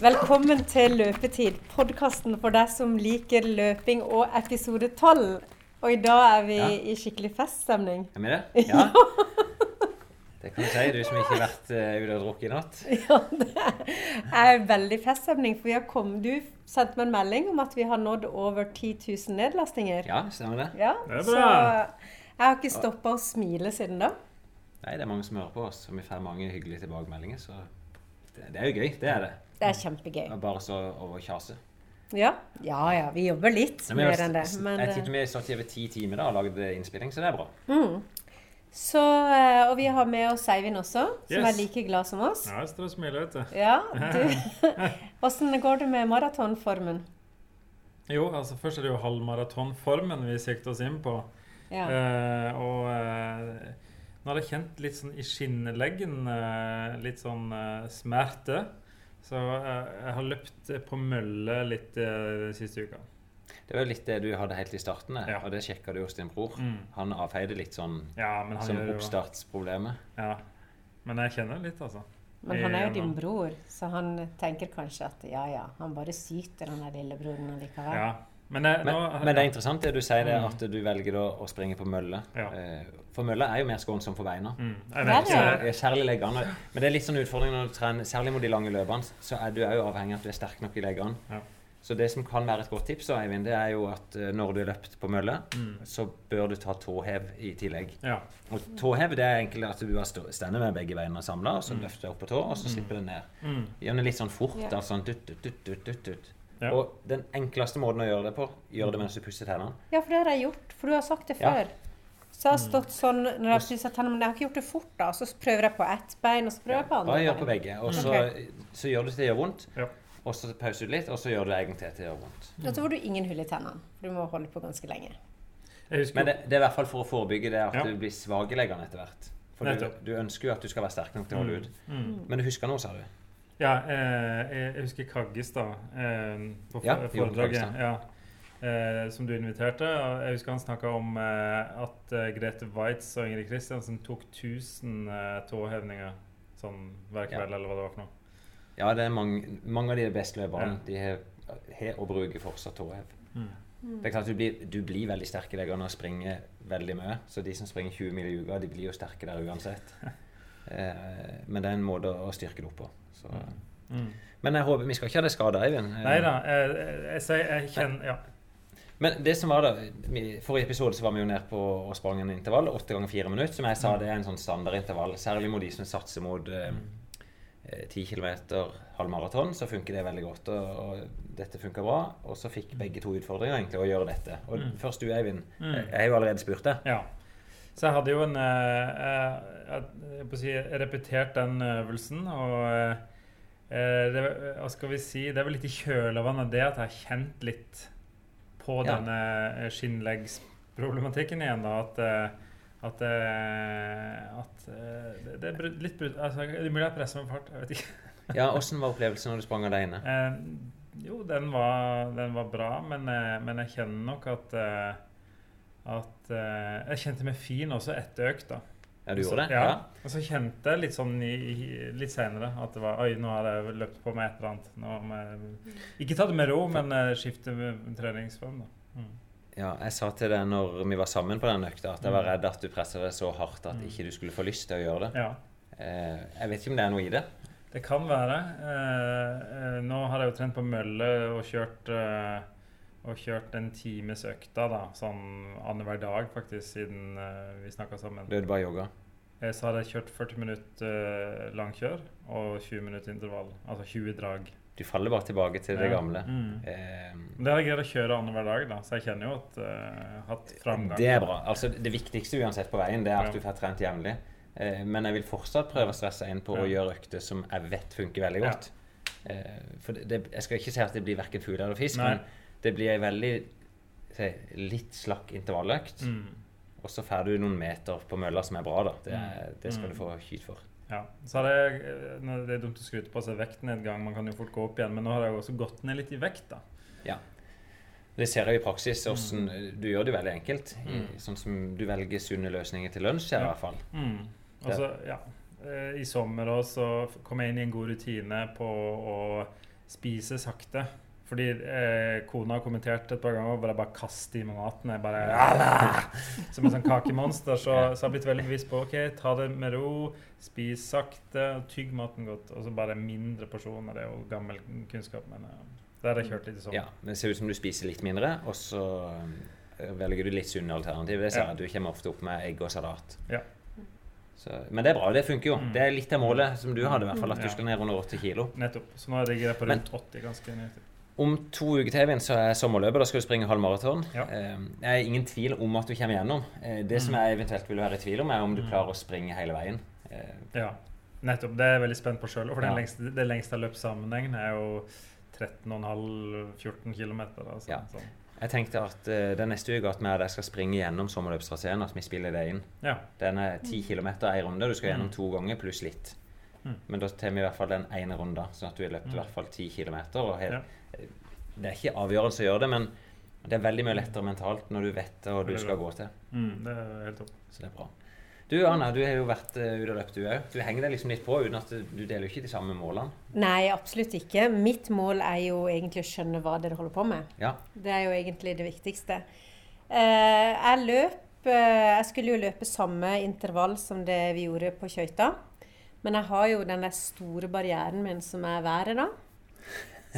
Velkommen til Løpetid, podkasten for deg som liker løping og episode 12. Og i dag er vi Ja. i skikkelig feststemning. Er vi det? Ja. Det kan du si, du som ikke har vært uh, ute og drukket i natt. Ja, det er veldig feststemning, for vi har kommet, du sendte meg en melding om at vi har nådd over 10 000 nedlastinger. Ja, stemmer det? Ja, Det er Så bra. jeg har ikke stoppa å smile siden da. Nei, det er mange som hører på oss, og vi får mange hyggelige tilbakemeldinger, så det, det er jo gøy. Det er det. Det er kjempegøy. Bare så å kjase. Ja, ja, ja vi jobber litt Nei, mer enn det. Men, jeg eh, vi i over ti timer da, og lagde innspilling, så det er bra. mm. Så, eh, og vi har med oss Eivind også, som Yes. er like glad som oss. Ja, jeg står og smiler, vet du. Ja, du. Åssen går det med maratonformen? Jo, altså først er det jo halvmaratonformen vi sikter oss inn på. Ja. Eh, og eh, nå har jeg kjent litt sånn i skinnleggen eh, litt sånn eh, smerte. Så eh, jeg har løpt på mølle litt de siste uka. Det var jo litt det du hadde helt i starten, Ja. og det sjekka du hos din bror. Mm. Han avfeide litt sånn Ja, men han som oppstartsproblemet. Ja. Men jeg kjenner litt, altså. Men han er jo din bror, så han tenker kanskje at ja ja, han bare syter, han er lillebroren allikevel. Ja. Men, jeg, Men, nå, men det er interessant det du sier, det at du velger å, å springe på mølle. Ja. Eh, For mølle er jo mer skånsom for beina. mm, jeg. Eh, Særlig leggene. Men det er litt sånn utfordring når du trener, særlig mot de lange løpene, så er du òg avhengig av at du er sterk nok i leggene. Ja. Så det som kan være et godt tips, Eivind, det er jo at eh, når du har løpt på mølle, Mm. så bør du ta tåhev i tillegg. Ja. Og tåhev det er egentlig at du har stående med begge beina samla, og så Mm. løfter du opp på tå, og så Mm. slipper du ned. Mm. Gjør det litt sånn fort. Yeah. da, sånn dutt, dutt, dutt, dutt, dutt, dutt. Ja. Og den enkleste måten å gjøre det på, gjør det mens du pusser tennene. Ja, for det har jeg gjort, for du har sagt det Ja. før. Så jeg har stått sånn når jeg har pusset tennene, men jeg har ikke gjort det fort, da. Så prøver jeg på ett bein, og så prøver jeg på andre Bare gjør på begge. Og så, så gjør du til det gjør vondt, Ja. og så pauser du litt, og så gjør du det egentlig til det gjør vondt. Og så får du ingen hull i tennene. For du må holde på ganske lenge. Men det, det er i hvert fall for å forebygge det at Ja. du blir svakeleggende etter hvert. For du, du ønsker jo at du skal være sterk nok til å holde ut. Mm. Mm. Men du husker nå, sa du? Ja, eh, jeg, husker Kaggestad eh, på Ja, foredraget. Ja, eh, som du inviterte. Og jeg husker han snakka om eh, at eh, Grete Waitz og Ingrid Kristiansen tok 1000 eh, tåhevninger sånn hver Ja. kveld, eller hva det var for noe. Ja, det er mange, mange av de beste løperne. Ja. De har, har og bruker fortsatt tåhev. Mm. Det er klart Du blir, du blir veldig sterk i deg når du springer veldig mye. Så de som springer 20 mil i uka, de blir jo sterke der uansett. Eh, men det er en måte å styrke det opp på. Så. Mm. Men jeg håper, vi skal ikke ha det skada, Eivind. Eh, Nei da, jeg, jeg, jeg, jeg kjenner Ja. Men det som var da, i forrige episode så var vi jo nede på og sprang en intervall, åtte ganger fire minutter. Som jeg sa, det er en sånn standardintervall. Særlig mot de som satser mot eh, eh, 10 km halvmaraton, så funker det veldig godt. Og, og dette funka bra. Og så fikk begge to utfordringer egentlig å gjøre dette. Og Mm. først du, Eivind. Mm. Jeg har jo allerede spurt deg. Ja. Så jeg hadde jo en eh, eh, Jeg på å si, repetert den øvelsen, og eh, det, hva skal vi si Det er vel litt i kjølvannet av det at jeg har kjent litt på Ja. denne skinnleggsproblematikken igjen. da, At, at, at det, det er litt brudd altså, Det er mulig jeg presser meg fart. Jeg vet ikke. Ja, Åssen var opplevelsen når du sprang aleine? Eh, jo, den var, den var bra, men, men jeg kjenner nok at eh, at eh, Jeg kjente meg fin også etter økta. Ja, du gjorde det? Ja. Og så kjente jeg litt sånn i, i, litt seinere at det var Oi, nå har jeg løpt på med et eller annet. Nå med, ikke ta det med ro, men uh, skifte treningsform. da. Mm. Ja, jeg sa til deg når vi var sammen på den økta, at jeg var Mm. redd at du presset deg så hardt at Mm. ikke du skulle få lyst til å gjøre det. Ja. Eh, jeg vet ikke om det er noe i det. Det kan være. Eh, eh, nå har jeg jo trent på mølle og kjørt eh, og kjørt en times økta da, sånn annenhver dag faktisk, siden uh, vi snakka sammen. Det bare jogga. Eh, Så hadde jeg kjørt 40 minutter uh, langkjør og 20 minutter intervall. Altså 20 drag. Du faller bare tilbake til det Ja. gamle. Mm. Eh, Det har jeg greid å kjøre annenhver dag, da, så jeg kjenner jo at jeg har hatt framgang. det er bra. Altså, det viktigste uansett på veien, det er at Ja. du får trent jevnlig. Eh, men jeg vil fortsatt prøve å stresse inn på å gjøre økter som jeg vet funker veldig Ja. godt. Eh, for det, det, jeg skal ikke si at det blir verken fugl eller fisk, Nei. men det blir ei veldig se, litt slakk intervalløkt. Mm. Og så får du noen meter på mølla som er bra, da. Det, er, det skal Mm. du få kyt for. Ja. Så har jeg, eh, Det er dumt å skryte på seg vektnedgang, man kan jo fort gå opp igjen, men nå har jeg også gått ned litt i vekt. da. Ja. Det ser jeg i praksis. Hvordan, Du gjør det veldig enkelt. I, Mm. sånn som du velger sunne løsninger til lunsj, i Ja. hvert fall. Mm. Altså, ja. Eh, I sommer også så kom jeg inn i en god rutine på å spise sakte. Fordi eh, kona har kommentert et par ganger jeg bare kaster i meg maten. Jeg bare Som en sånn kakemonster. Så, så jeg har blitt veldig bevisst på ok, ta det med ro, spis sakte, tygg maten godt. Og så bare mindre porsjoner. Det er jo gammel kunnskap, men eh, det har jeg kjørt litt sånn. Ja, Det ser ut som du spiser litt mindre, og så eh, velger du litt sunne alternativer. Det ser jeg. Ja. Du kommer ofte opp med egg og salat. Ja. Så, men det er bra. Det funker jo. Mm. Det er litt av målet som du hadde, i hvert fall. At du skal ned under 80 kilo. Nettopp. Så nå ligger jeg på Men- rundt 80 ganske nøyaktig. Om to uker til Evin, så er sommerløpet. Da skal du springe halv maraton. Ja. Eh, Jeg er ingen tvil om at du kommer gjennom. Eh, Det som jeg eventuelt vil være i tvil om, er om du Mm. klarer å springe hele veien. Eh, Ja, nettopp. Det er jeg veldig spent på sjøl. For Ja. den lengste, det lengste sammenheng, er jo 13,5-14 km. Altså, Ja. sånn. Jeg tenkte at uh, den neste uka at vi og deg skal springe gjennom sommerløpstraseen, at vi spiller det inn. ja. Den er 10 km ei runde. Du skal gjennom Mm. to ganger pluss litt. Mm. Men da tar vi i hvert fall den ene runden, sånn at du har løpt i Mm. hvert fall 10 km. Ja. Det er ikke avgjørelse å gjøre det, men det er veldig mye lettere mentalt når du vet hva du skal gå til. Mm, det er helt topp. Så det er bra. Du Anna, du har jo vært uh, ute og løpt, du òg. Du henger deg liksom litt på uten at du, du deler jo ikke de samme målene. Nei, absolutt ikke. Mitt mål er jo egentlig å skjønne hva dere holder på med. Ja. Det er jo egentlig det viktigste. Eh, jeg løp eh, Jeg skulle jo løpe samme intervall som det vi gjorde på skøyta. Men jeg har jo den der store barrieren min som er været, da.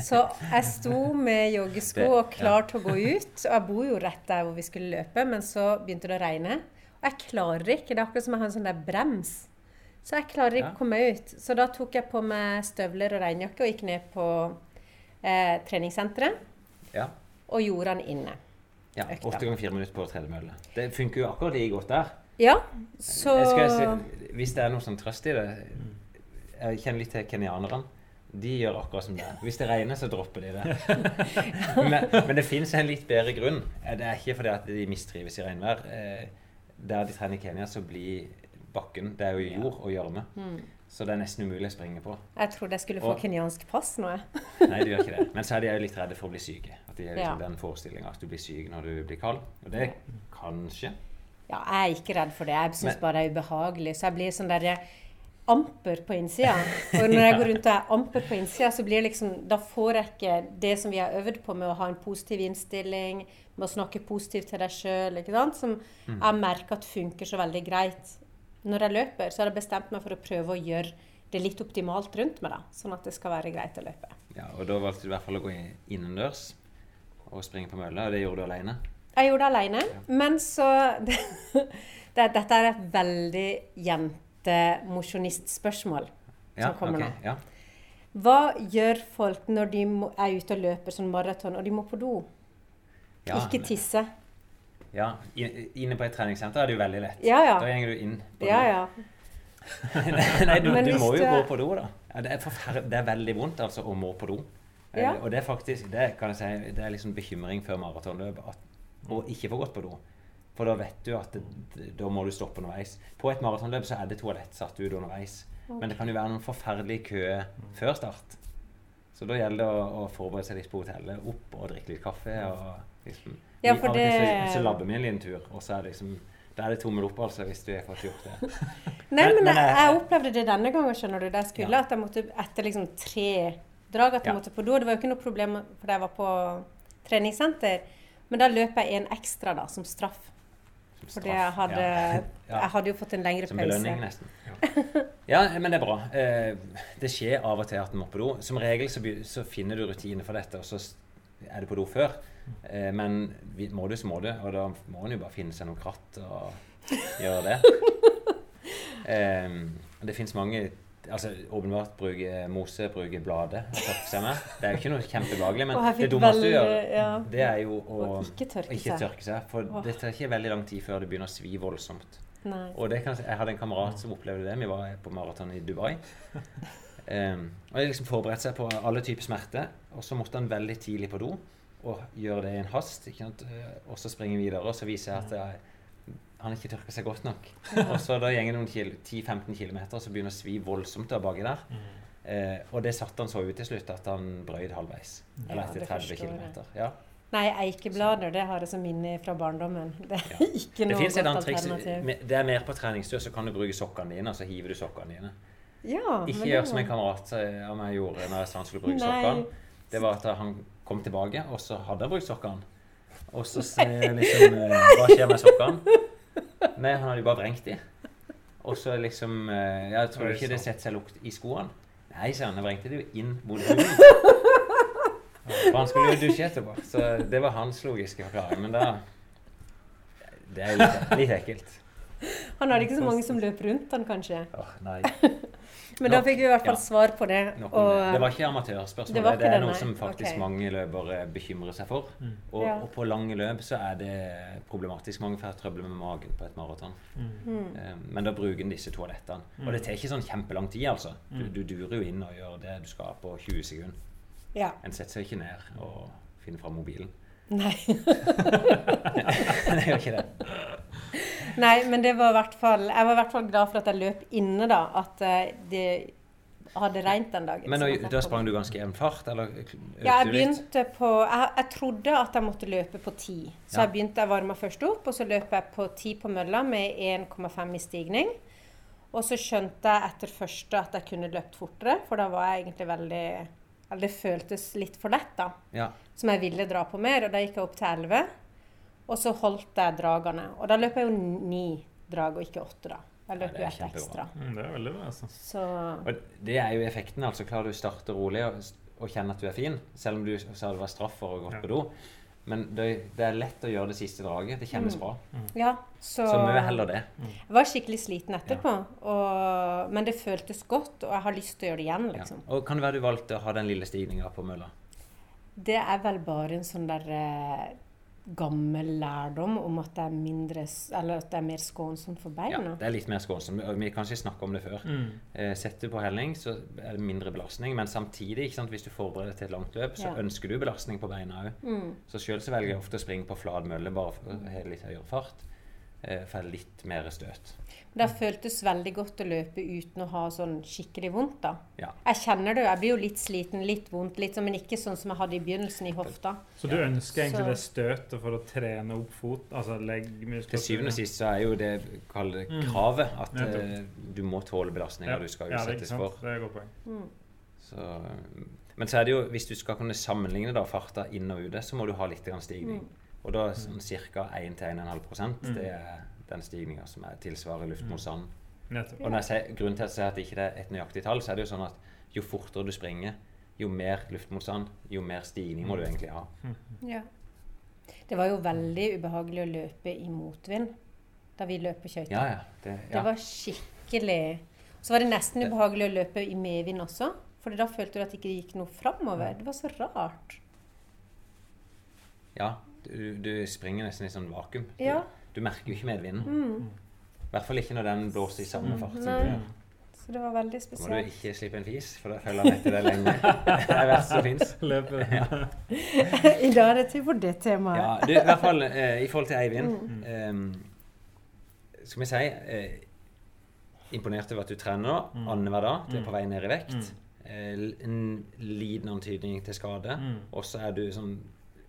Så jeg sto med joggesko og klar til å gå ut. Og jeg bor jo rett der hvor vi skulle løpe, men så begynte det å regne. Og jeg klarer ikke. Det er akkurat som jeg har en sånn der brems. Så jeg klarer ikke Ja. å komme meg ut. Så da tok jeg på meg støvler og regnjakke og gikk ned på eh, treningssenteret ja. og gjorde den inne. ja. Åtte ganger fire minutter på tredemølle. Det funker jo akkurat like godt der. Ja, så Jeg skal si, hvis det er noe sånn trøst i det Jeg kjenner litt til kenyanerne. De gjør akkurat som det. Hvis det regner, så dropper de det. men, men det fins en litt bedre grunn. Eh, Det er ikke fordi at de mistrives i regnvær. Eh, Der de trener i Kenya, så blir bakken Det er jo jord og gjørme. Mm. Så det er nesten umulig å springe på. Jeg trodde jeg skulle få Og- kenyansk pass nå. jeg. Nei, du gjør ikke det. Men så er de jo litt redde for å bli syke. At de har liksom Ja. den forestillinga at du blir syk når du blir kald. Og det kanskje. Ja, jeg er ikke redd for det. Jeg syns bare det er ubehagelig. Så jeg blir sånn der amper på innsida. Og når jeg går rundt og er amper på innsida, så blir liksom Da får jeg ikke det som vi har øvd på med å ha en positiv innstilling, med å snakke positivt til deg sjøl, som Mm. jeg merker at funker så veldig greit. Når jeg løper, så har jeg bestemt meg for å prøve å gjøre det litt optimalt rundt meg, da. Sånn at det skal være greit å løpe. Ja, og da valgte du i hvert fall å gå innendørs og springe på mølla, og det gjorde du alene. Jeg gjorde det alene, men så det, det, Dette er et veldig jentemosjonistspørsmål som kommer okay, nå. Ja. Hva gjør folk når de må, er ute og løper sånn maraton, og de må på do? Ja, Ikke tisse. Ja, Inne på et treningssenter er det jo veldig lett. Ja, ja. Da går du inn på do. ja. Nei, du, du må jo gå på do, da. Ja, det, er det er veldig vondt altså, å må på do. Eh, Ja. Og det er faktisk det kan jeg si, det er liksom bekymring før maratonløp at- å ikke få gått på do. For da vet du at det, det- da må du stoppe underveis. På et maratonløp så er det toalett satt ut underveis. Men det kan jo være noen forferdelige køer før start. Så da gjelder det å, å forberede seg litt på hotellet. Opp og drikke litt kaffe. og liksom... Ja, for av og til det- Så, så labber vi en liten tur, og så er det liksom Da er det tommel opp, altså, hvis du har fått gjort det. Nei, Men- men, jeg, jeg- jeg opplevde det denne gangen, skjønner du. Da jeg skulle, Ja. at jeg måtte etter liksom tre drag at jeg Ja. måtte på do. Det var jo ikke noe problem fordi jeg var på treningssenter. Men da løper jeg en ekstra da, som straff. Som Fordi straff. jeg hadde, Ja. Ja. jeg hadde jo fått en lengre Som pause. belønning, nesten. Ja, men det er bra. Eh, Det skjer av og til at en må på do. Som regel så, så finner du rutiner for dette, og så er du på do før. Eh, Men vi- må du, så må du. Og da må en jo bare finne seg noe kratt og gjøre det. Eh, Det fins mange Altså åpenbart bruker Mose bruker seg med. Det er jo ikke noe kjempebehagelig, men det dummeste du gjør, ja. det er jo å ikke tørke ikke tørke seg. For det tar ikke veldig lang tid før det begynner å svi voldsomt. Nei. Og det kan, jeg hadde en kamerat som opplevde det. Vi var på maraton i Dubai. Um, og jeg liksom forberedte seg på alle typer smerte. Og så måtte han veldig tidlig på do og gjøre det i en hast. Ikke sant? Eh, Og så springe videre, og så viser jeg at jeg, han ikke tørker seg godt nok. Og så da gjenger det noen 10-15 km, så begynner det å svi voldsomt der baki der. Eh, og det satte han så ut til slutt at han brøyd halvveis. Eller etter 30 km. Ja. Nei, eikeblader det har jeg som minne fra barndommen. Det er Ja. ikke noe godt triks. alternativ. Det er mer på treningstur, så kan du bruke sokkene dine, og så hiver du sokkene dine. Ja, Ikke gjør var- som en kamerat eh, av meg gjorde når jeg sa han skulle bruke sokkene. Det var at han kom tilbake, og så hadde han brukt sokkene. Og så liksom eh, Hva skjer med sokkene? Nei, han hadde jo bare vrengt de. Og så liksom ja, Jeg tror ikke det setter seg lukt i skoene. Nei, sier han. Jeg vrengte det jo inn mot huden. For han skulle jo dusje etterpå. Så det var hans logiske forklaring. Men da Det er jo litt, litt ekkelt. Han hadde ikke så mange som løp rundt han, kanskje. Åh, nei. Men da fikk vi i hvert fall ja. svar på det. Og, det var ikke amatørspørsmål. Det var Det, er noe som faktisk okay. mange løpere bekymrer seg for. Mm. Og, Ja. og på lange løp så er det problematisk. Mange får trøbbel med magen på et maraton. Mm. mm. Eh, Men da bruker en disse toalettene. Og det tar ikke sånn kjempelang tid, altså. Du, Mm. du durer jo inn og gjør det du skal på 20 sekunder. Ja. En setter seg ikke ned og finner fram mobilen. Nei. det gjør ikke det. Nei, men det var i hvert fall Jeg var i hvert fall glad for at jeg løp inne, da. At eh, det hadde regnet den dagen. Men nå, da, sprang du ganske jevn fart, eller økte Ja, jeg du litt? begynte på jeg, jeg trodde at jeg måtte løpe på ti. Så Ja. jeg begynte, jeg varma først opp, og så løp jeg på ti på mølla med 1,5 i stigning. Og så skjønte jeg etter første at jeg kunne løpt fortere, for da var jeg egentlig veldig Eller det føltes litt for lett, da. Ja. Som jeg ville dra på mer, og da gikk jeg opp til 11. Og så holdt jeg dragene. Og da løp jeg jo ni drag, og ikke åtte, da. Jeg løp jo er ett ekstra. Mm, det er veldig bra, altså. Så Og det er jo effekten. altså Klarer du å starte rolig og, og kjenne at du er fin, selv om du sa det var straff for å gå Ja. på do. Men det, det er lett å gjøre det siste draget. Det kjennes Mm. bra. ja. Så, Så mye heller det. Jeg var skikkelig sliten etterpå, og, men det føltes godt, og jeg har lyst til å gjøre det igjen, Ja. liksom. Og kan det være du valgte å ha den lille stigninga på mølla? Det er vel bare en sånn der eh, gammel lærdom om at det er mindre Eller at det er mer skånsomt for beina? Ja, det er litt mer skånsomt. Vi kan ikke snakke om det før. Mm. Eh, setter du på helling, så er det mindre belastning. Men samtidig, ikke sant, hvis du forbereder deg til et langt løp, så Ja. ønsker du belastning på beina òg. Mm. Så sjøl så velger jeg ofte å springe på flat mølle bare for å ha litt høyere fart. Eh, for litt mer støt. Det har føltes veldig godt å løpe uten å ha sånn skikkelig vondt, da. Ja. Jeg kjenner det, jo. jeg blir jo litt sliten, litt vondt, litt, men ikke sånn som jeg hadde i begynnelsen i hofta. Så du ønsker egentlig Så- det støtet for å trene opp fot, altså leggmuskulatur? Til syvende og sist så er jo det kall Mm. kravet at eh, du må tåle belastninger du skal ja, det er ikke utsettes sant. for. Det er et godt poeng. Mm. Så, men så er det jo, hvis du skal kunne sammenligne da farta inn og ute, så må du ha litt grann stigning. Og da sånn ca. 1-1,5 Mm. det er den stigninga som er tilsvarer luftmotstanden. Mm. Og når jeg sier, grunnen til at jeg sier at det ikke er et nøyaktig tall, så er det jo sånn at jo fortere du springer, jo mer luftmotstand, jo mer stigning må du egentlig ha. Ja. Det var jo veldig ubehagelig å løpe i motvind da vi løp på skøyter. Ja, ja. Det, Det var skikkelig Så var det nesten ubehagelig å løpe i medvind også. For da følte du at det ikke gikk noe framover. Det var så rart. ja du, du springer nesten i sånn vakuum. Du, Ja. Du merker jo ikke medvinden. Mm. I hvert fall ikke når den blåser i samme fart. gjør. Så det var veldig Da må du ikke slippe en fis, for da følger han etter deg lenge. Det er verst som fins. Løpe. I dag er det til for det temaet. Ja, du, i hvert fall eh, i forhold til Eivind Mm. eh, Skal vi si eh, Imponert over at du trener Mm. annenhver dag. Du er Mm. på vei ned i vekt. Mm. Eh, en liten antydning til skade. Mm. Og så er du sånn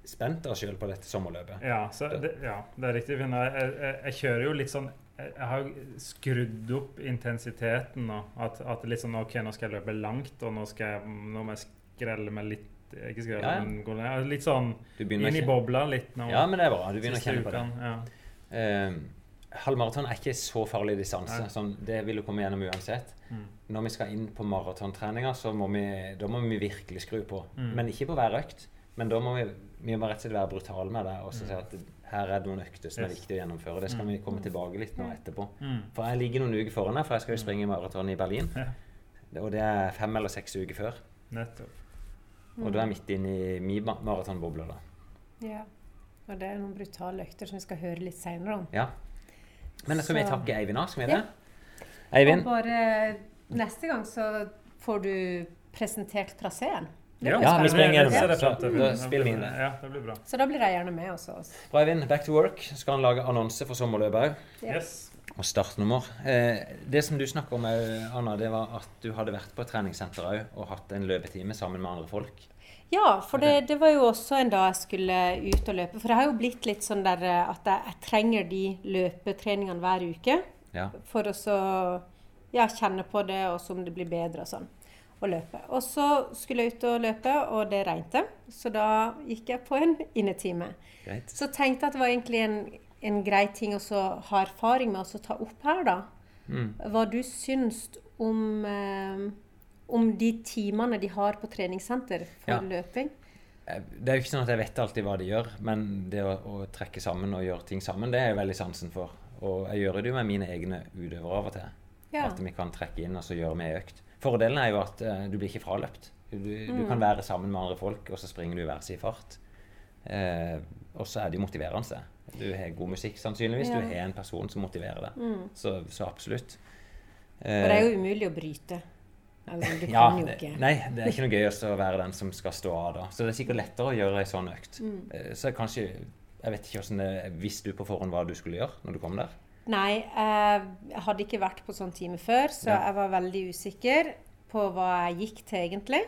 spent da sjøl på dette sommerløpet. Ja, så det, ja, det er riktig. Jeg, jeg, jeg kjører jo litt sånn Jeg har skrudd opp intensiteten nå. At, at litt sånn OK, nå skal jeg løpe langt, og nå, skal jeg, nå må jeg skrelle meg litt Ikke skrelle, Ja, ja. men. Litt sånn inn i bobla litt nå. Ja, men det er bra. Du begynner å kjenne på det. Ja. Eh, halvmaraton er ikke så farlig distanse. Sånn, det vil du komme gjennom uansett. Mm. Når vi skal inn på maratontreninga, så må vi, da må vi virkelig skru på. Mm. Men ikke på hver økt. Men da må vi, vi må rett og slett være brutale med det og så Mm. si at her er det noen økter som er viktig å gjennomføre. Det skal Mm. vi komme tilbake litt nå etterpå. Mm. For jeg ligger noen uker foran deg, for jeg skal jo springe maraton i Berlin. Ja. Og det er fem eller seks uker før. Nettopp. Og da er jeg midt inne i min ma- maratonboble. da. Ja. Og det er noen brutale økter som vi skal høre litt seinere om. Ja. Men da skal vi Så- takke Eivind da, skal vi Ja. det? Eivind, Og bare neste gang så får du presentert traseen. Ja, Ja, vi springer gjennom det. Så da spiller vi inn det. Ja, det blir bra. Så da blir jeg gjerne med også. også. bra Eivind. Back to work. Skal han lage annonse for sommerløpet òg. Yes. Og startnummer. Eh, det som du snakker om, eh, Anna, det var at du hadde vært på et treningssenter òg og hatt en løpetime sammen med andre folk. Ja, for det, det var jo også en dag jeg skulle ut og løpe. For det har jo blitt litt sånn der eh, at jeg, jeg trenger de løpetreningene hver uke Ja. for å så ja, kjenne på det, og så om det blir bedre og sånn. Og løpe. Og så skulle jeg ut og løpe, og det regnet. Så da gikk jeg på en innetime. Greit. Så tenkte jeg at det var egentlig en, en grei ting å ha erfaring med å ta opp her, da. Mm. Hva du syns om, eh, om de timene de har på treningssenter for Ja. løping? Eh, Det er jo ikke sånn at jeg vet alltid hva de gjør, men det å, å trekke sammen og gjøre ting sammen, det er jeg veldig sansen for. Og jeg gjør det jo med mine egne utøvere av og til. Ja. At vi kan trekke inn og så gjøre med økt. Fordelen er jo at uh, du blir ikke fraløpt. Du, du Mm. kan være sammen med andre folk, og så springer du i hver sin fart. Uh, og så er det jo motiverende. Du har god musikk sannsynligvis. Ja. Du har en person som motiverer deg. Mm. Så, så absolutt. Og det er jo umulig å bryte. Altså, du Eh, ja, kan jo det, ikke. nei, det er ikke noe gøy å være den som skal stå av da. Så det er sikkert lettere å gjøre ei sånn økt. Mm. Eh, Så kanskje Jeg vet ikke hvordan det Visste du på forhånd hva du skulle gjøre når du kom der? Nei, jeg hadde ikke vært på sånn time før, så Ja. jeg var veldig usikker på hva jeg gikk til egentlig.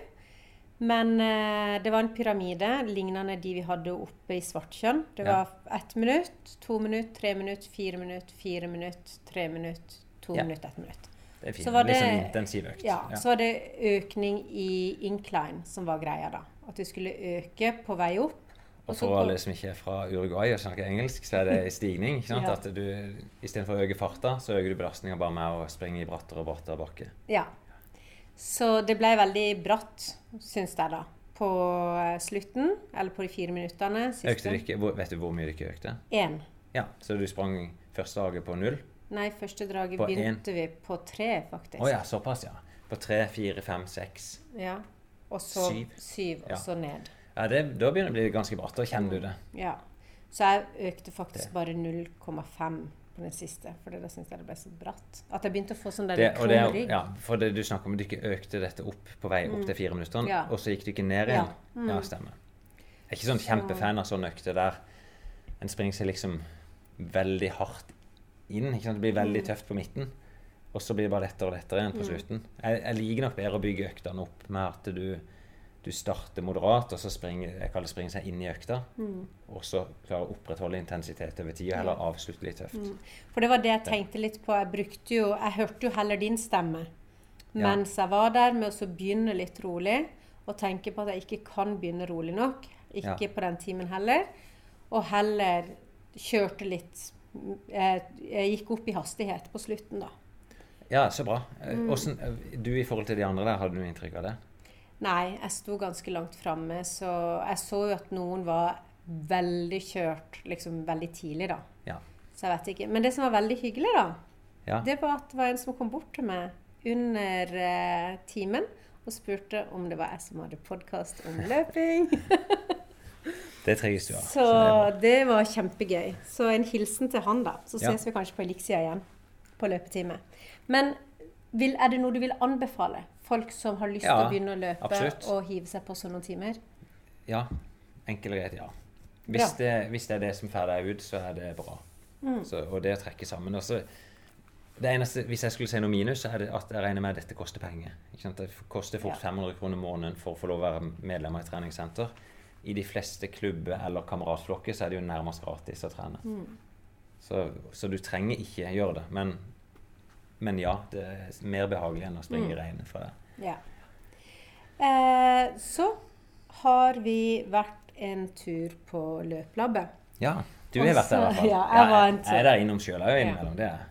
Men eh, det var en pyramide lignende de vi hadde oppe i Svartkjønn. Det Ja. var ett minutt, to minutt, tre minutt, fire minutt, fire minutt, tre minutt, to Ja. minutt, ett minutt. Det er fint. Så var Litt sånn det- intensiv økt. Ja, Så var det økning i incline som var greia, da. At du skulle øke på vei opp. Og for alle som ikke er fra Uruguay og snakker engelsk, så er det stigning. ikke sant? Ja. At du istedenfor å øke farta, så øker du belastninga bare med å springe i brattere og brattere bakke. Ja. Så det ble veldig bratt, syns jeg, da. På eh, slutten, eller på de fire minuttene. Økte du ikke, vet du hvor mye du ikke økte? Én. Ja, Så du sprang første draget på null? Nei, første draget På begynte vi på tre, faktisk. Å ja, såpass, ja. På tre, fire, fem, seks. Ja. Og så Syv. syv, og Ja. så ned. Ja, det, Da begynner det å bli ganske bratt. Da kjenner du det. Ja. Så jeg økte faktisk Det. bare 0,5 på den siste, for da syntes jeg det ble så bratt. At jeg begynte å få sånn der er, ja, for det du snakker om, du ikke økte dette opp på vei opp til fire minutter, Mm. Ja. og så gikk du ikke ned Ja. igjen. Mm. Ja, stemmer. Jeg er ikke sånn kjempefan av sånne økter der en springer seg liksom veldig hardt inn. ikke sant? Det blir veldig Mm. tøft på midten, og så blir det bare lettere og lettere igjen på slutten. Jeg, jeg liker nok bedre å bygge øktene opp med at du, du starter moderat, og så springer jeg kaller det springe seg inn i økta, Mm. og så klarer å opprettholde intensitet over tid, og heller avslutte litt tøft. Mm. For det var det jeg tenkte litt på. Jeg brukte jo Jeg hørte jo heller din stemme Ja. mens jeg var der, med å begynne litt rolig. Og tenke på at jeg ikke kan begynne rolig nok. Ikke Ja. på den timen heller. Og heller kjørte litt Jeg, jeg gikk opp i hastighet på slutten, da. Ja, så bra. Eh, Mm. Hvordan, eh, du i forhold til de andre der, hadde du inntrykk av det? Nei, jeg sto ganske langt framme, så jeg så jo at noen var veldig kjørt liksom veldig tidlig, da. Ja. Så jeg vet ikke. Men det som var veldig hyggelig, da, Ja. det var at det var en som kom bort til meg under eh, timen og spurte om det var jeg som hadde podkast om løping. Det trives du av. Så det er det var kjempegøy. Så en hilsen til han, da. Så Ja. ses vi kanskje på Elixia igjen på løpetime. Men vil, er det noe du vil anbefale folk som har lyst til Ja, å begynne å løpe absolutt. og hive seg på sånne timer? Ja. Enkelt og greit, ja. Hvis det, hvis det er det som får deg ut, så er det bra. Mm. Så, og det å trekke sammen. Også, det eneste, Hvis jeg skulle si noe minus, så er det at jeg regner med at dette koster penger. Ikke sant? Det koster fort Ja. 500 kroner måneden for å få lov å være medlem av et treningssenter. I de fleste klubber eller kameratflokker så er det jo nærmest gratis å trene. Mm. Så, så du trenger ikke gjøre det. Men, men ja, det er mer behagelig enn å springe Mm. i regnet. For det. Ja. Eh, så har vi vært en tur på løplabbet. Ja, du har vært der i hvert fall. Ja, jeg var en tur. Jeg er der innom sjøl òg innimellom. Det er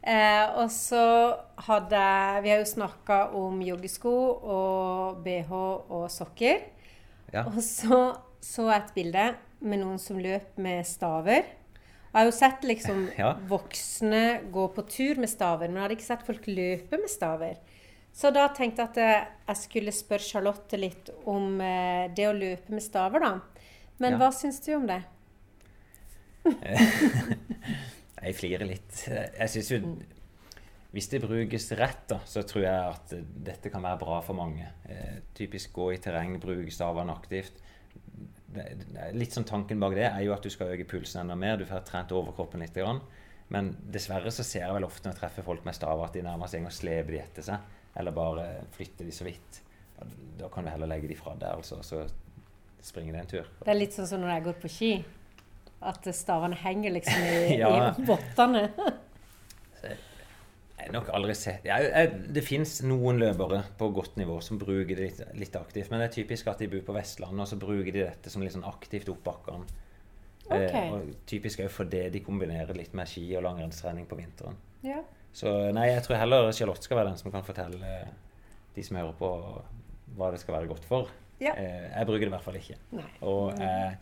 Eh, og så hadde Vi har jo snakka om joggesko og bh og sokker. Ja. Og så så jeg et bilde med noen som løp med staver. Jeg har jo sett liksom Ja. voksne gå på tur med staver, men jeg hadde ikke sett folk løpe med staver. Så da tenkte jeg at eh, jeg skulle spørre Charlotte litt om eh, det å løpe med staver, da. Men Ja. hva syns du om det? Jeg flirer litt. Jeg synes jo Hvis det brukes rett, da, så tror jeg at dette kan være bra for mange. Eh, typisk gå i terreng, bruke stavene aktivt. Litt sånn Tanken bak det er jo at du skal øke pulsen enda mer. Du får trent overkroppen litt. Men dessverre så ser jeg vel ofte når jeg treffer folk med staver, at de nærmest går og sleper de etter seg. Eller bare flytter de så vidt. Da kan du heller legge de fra deg, altså, så springer det en tur. Det er litt sånn som når jeg går på ski. At stavene henger liksom i, Ja. i vottene. har nok aldri sett jeg, jeg, Det fins noen løpere på godt nivå som bruker det litt, litt aktivt. Men det er typisk at de bor på Vestlandet, og så bruker de dette som litt sånn aktivt opp bakkene. Ok. Eh, og typisk òg fordi de kombinerer litt med ski og langrennstrening på vinteren. Ja. Så nei, jeg tror heller Charlotte skal være den som kan fortelle de som hører på, hva det skal være godt for. Ja. Eh, jeg bruker det i hvert fall ikke. Nei. Og jeg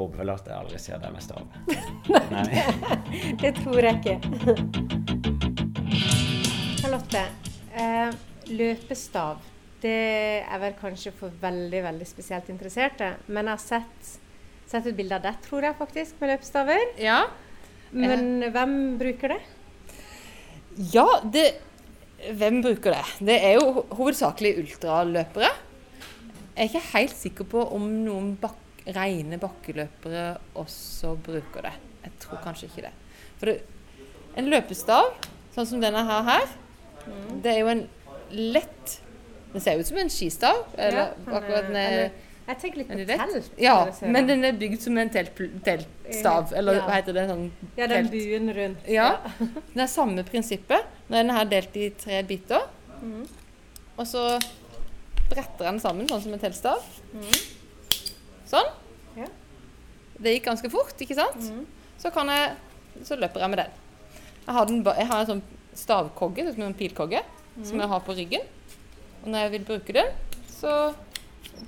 håper vel at jeg aldri ser det med stav. Nei. Det tror jeg ikke. Charlotte, eh, løpestav. Det er vel kanskje for veldig veldig spesielt interesserte. Men jeg har sett, sett et bilde av det, tror jeg faktisk, med løpestaver. Ja. Men hvem bruker det? Ja, det Hvem bruker det? Det er jo hovedsakelig ultraløpere. Jeg er ikke helt sikker på om noen bak rene bakkeløpere også bruker det. Jeg tror kanskje ikke det. For det, en løpestav, sånn som denne her, her det er jo en lett Den ser ut som en skistav. Eller Ja, akkurat den er, Jeg tenker litt på telt. Ja, men den. den er bygd som en telt, teltstav. Eller Ja. hva heter det? Sånn Ja, den telt. buen rundt. Ja. Det er samme prinsippet. Nå er den her delt i tre biter. Mm. Og så bretter den sammen, sånn som en teltstav. Mm. Sånn. Ja. Det gikk ganske fort, ikke sant? Mm. Så, kan jeg, så løper jeg med den. Jeg har, den, jeg har en sånn stavkogge, som en pilkogge, som Mhm. jeg har på ryggen. Og når jeg vil bruke den, så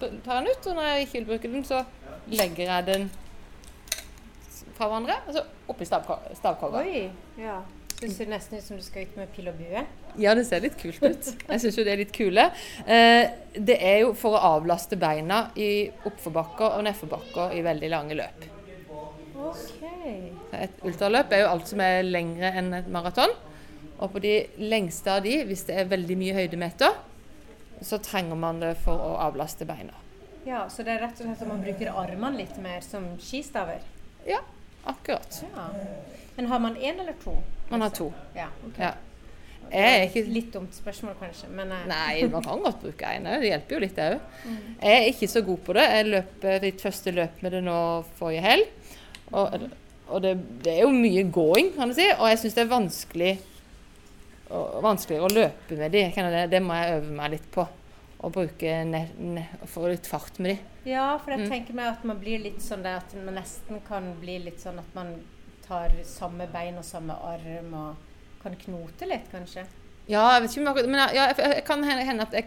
tar jeg den ut. Og når jeg ikke vil bruke den, så legger jeg den fra hverandre, og så oppi stavko- stavkogga. Oi. Ja. Det ser nesten ut som du skal ut med pil og bue. Ja, det ser litt kult ut. Jeg syns jo det er litt kule. Eh, det er jo for å avlaste beina i oppforbakker og nedforbakker i veldig lange løp. Ok. Et ultraløp er jo alt som er lengre enn et maraton. Og på de lengste av de, hvis det er veldig mye høydemeter, så trenger man det for å avlaste beina. Ja, så det er rett og slett at man bruker armene litt mer som skistaver? Ja, akkurat. Ja. Men har man én eller to? Man har to. Ja, okay. Ja. Er ikke Litt dumt spørsmål kanskje, men uh... Nei, man kan godt bruke én òg. Det hjelper jo litt, det òg. Jeg er ikke så god på det. Jeg løp mitt første løp med det nå forrige helg. Og, og det, det er jo mye gåing, kan du si. Og jeg syns det er vanskelig og, vanskeligere å løpe med de. Det, det må jeg øve meg litt på. Å bruke ned, ned, få litt fart med de. Ja, for jeg Mm. tenker meg at man blir litt sånn der at man nesten kan bli litt sånn at man tar samme bein og samme arm og kan knote litt, kanskje. Ja, jeg vet ikke om akkurat- men jeg, ja, jeg, kan hende at jeg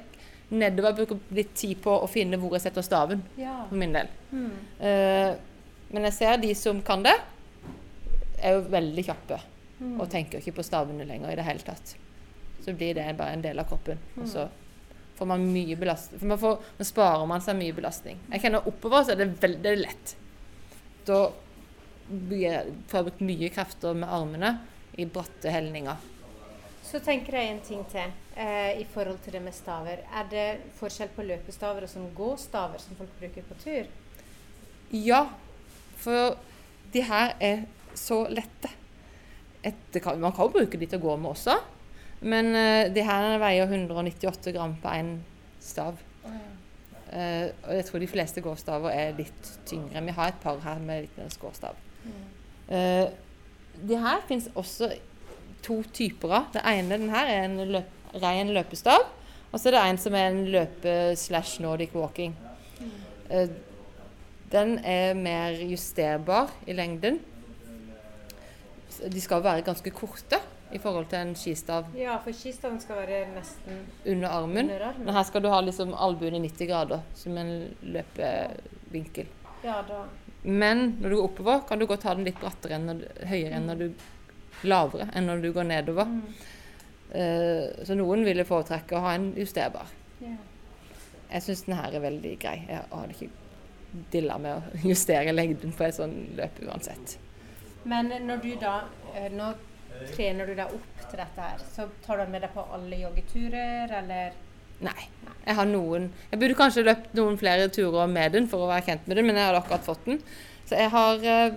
nedover bruker litt tid på å finne hvor jeg setter staven, Ja. for min del. Mm. Uh, men jeg ser de som kan det, er jo veldig kjappe. Mm. Og tenker ikke på stavene lenger i det hele tatt. Så blir det bare en del av kroppen. Og så får man mye belastning. For man får, man sparer man seg mye belastning. Jeg kjenner oppover så er det veldig lett. Da blir jeg- får jeg brukt mye krefter med armene i bratte helninger. Så tenker jeg en ting til eh, i forhold til det med staver. Er det forskjell på løpestaver og sånn gåstaver som folk bruker på tur? Ja, for de her er så lette. Et, man kan jo bruke de til å gå med også, men uh, de her veier 198 gram på én stav. Uh, og jeg tror de fleste gåstaver er litt tyngre. Vi har et par her med litt mer skårstav. Uh, de her fins også to typer av. Det ene den her er en løp, ren løpestav. Og så er det en som er en løpe-slash Nordic walking. Uh, den er mer justerbar i lengden. De skal være ganske korte i forhold til en skistav Ja, for skistaven skal være nesten under armen. under armen. Men her skal du ha liksom albuen i 90 grader, som en løpevinkel. Ja, da Men når du går oppover, kan du godt ha den litt brattere enn når du, høyere enn når du lavere enn når du går nedover. Mm. Uh, så noen ville foretrekke å ha en justerbar. Yeah. Jeg syns den her er veldig grei. Jeg hadde ikke dilla med å justere lengden på et sånt løp uansett. Men når du da eh, Nå trener du deg opp til dette her, så tar du den med deg på alle joggeturer, eller Nei. Jeg har noen Jeg burde kanskje løpt noen flere turer med den for å være kjent med den, men jeg hadde akkurat fått den. Så jeg har eh,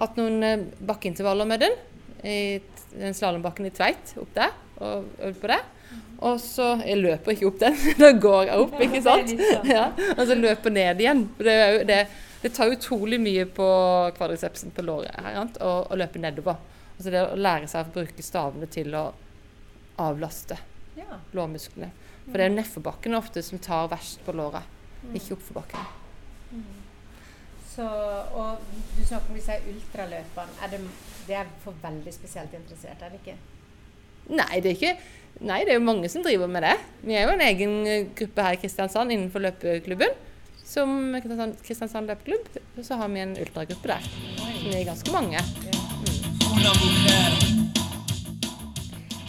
hatt noen eh, bakkeintervaller med den. I den slalåmbakken i Tveit, opp der, og øvd på det. Og så Jeg løper ikke opp den, da går jeg opp, ikke sant? Sånn. Ja, og så løper ned igjen. For det, er jo, det, det tar utrolig mye på kvadricepsen på låret her? Å, å løpe nedover. Altså det å lære seg å bruke stavene til å avlaste Ja. lårmusklene. For det er jo nedforbakken ofte som tar verst på låra, Mm. ikke oppforbakken. Så, og du snakker om disse ultraløpene. Er det, det er for veldig spesielt interessert, er det ikke? Nei, det er ikke Nei, det er jo mange som driver med det. Vi er jo en egen eh, gruppe her i Kristiansand innenfor løpeklubben. Som Kristiansand, løpeklubb. Så har vi en ultragruppe der. Som er ganske mange.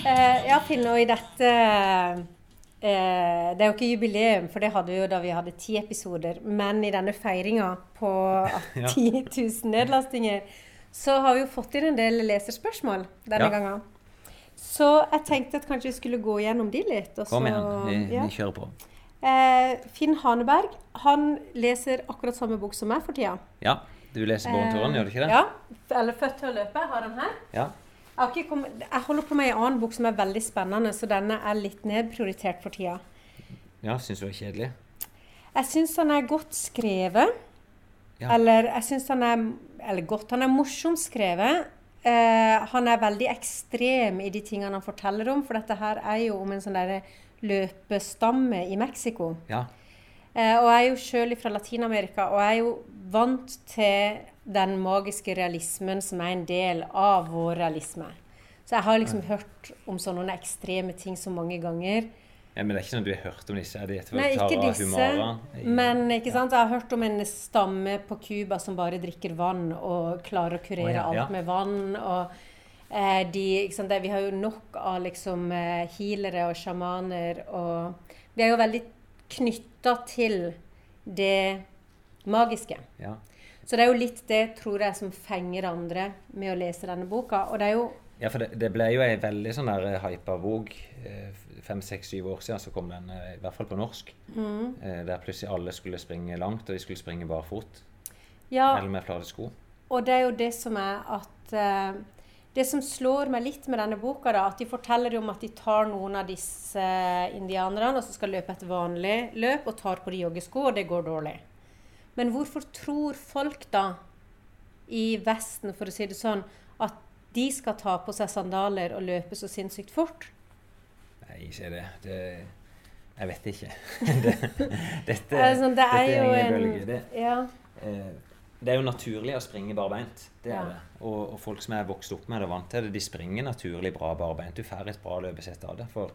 Eh, ja, Finn, og i dette eh, Det er jo ikke jubileum, for det hadde vi jo da vi hadde ti episoder. Men i denne feiringa på Ja. 10 000 nedlastinger, så har vi jo fått inn en del leserspørsmål denne Ja. gangen. Så jeg tenkte at kanskje vi skulle gå gjennom de litt. og Kom så- igjen, vi, ja. vi kjører på. Eh, Finn Haneberg han leser akkurat samme bok som meg for tida. Ja, du leser Bornturen, gjør du ikke det? Ja. Eller 'Født til å løpe' har den her. Ja. Jeg, kommet, jeg holder på med en annen bok som er veldig spennende, så denne er litt nedprioritert for tida. ja Syns du er kjedelig? Jeg syns han er godt skrevet. Ja. Eller jeg syns han er Eller godt, han er morsomt skrevet. Eh, han er veldig ekstrem i de tingene han forteller om, for dette her er jo om en sånn derre løpestamme i Mexico. Ja. Eh, og jeg er jo sjøl fra Latin-Amerika, og jeg er jo vant til den magiske realismen som er en del av vår realisme. Så jeg har liksom hørt om sånne ekstreme ting så mange ganger. ja. Men det er ikke sånn du har hørt om disse? Er det Nei, ikke disse. Humara? Men ikke sant? jeg har hørt om en stamme på Cuba som bare drikker vann og klarer å kurere ja, ja. alt med vann. og de, ikke sant? Vi har jo nok av liksom eh, healere og sjamaner. Og vi er jo veldig knytta til det magiske. Ja. Så det er jo litt det, tror jeg, som fenger andre med å lese denne boka. Og det er jo Ja, for det, det ble jo ei veldig sånn der hypa bok. eh, Fem, seks, syv år siden så kom den, eh, i hvert fall på norsk. mm, eh, Der plutselig alle skulle springe langt, og de skulle springe barfot. Ja, Eller med flate sko. Og det er jo det som er at eh, Det som slår meg litt med denne boka, da, at de forteller jo om at de tar noen av disse eh, indianerne og så skal løpe et vanlig løp og tar på de joggesko, og det går dårlig. Men hvorfor tror folk da i Vesten, for å si det sånn, at de skal ta på seg sandaler og løpe så sinnssykt fort? Nei, ikke det. det jeg vet ikke. det, dette, sånn, det er dette jo ingen en bølge. Det, ja, eh, det er jo naturlig å springe barbeint. Det er det. Og, og folk som er vokst opp med det og vant til det, de springer naturlig bra barbeint. Du får et bra løpesett av det. For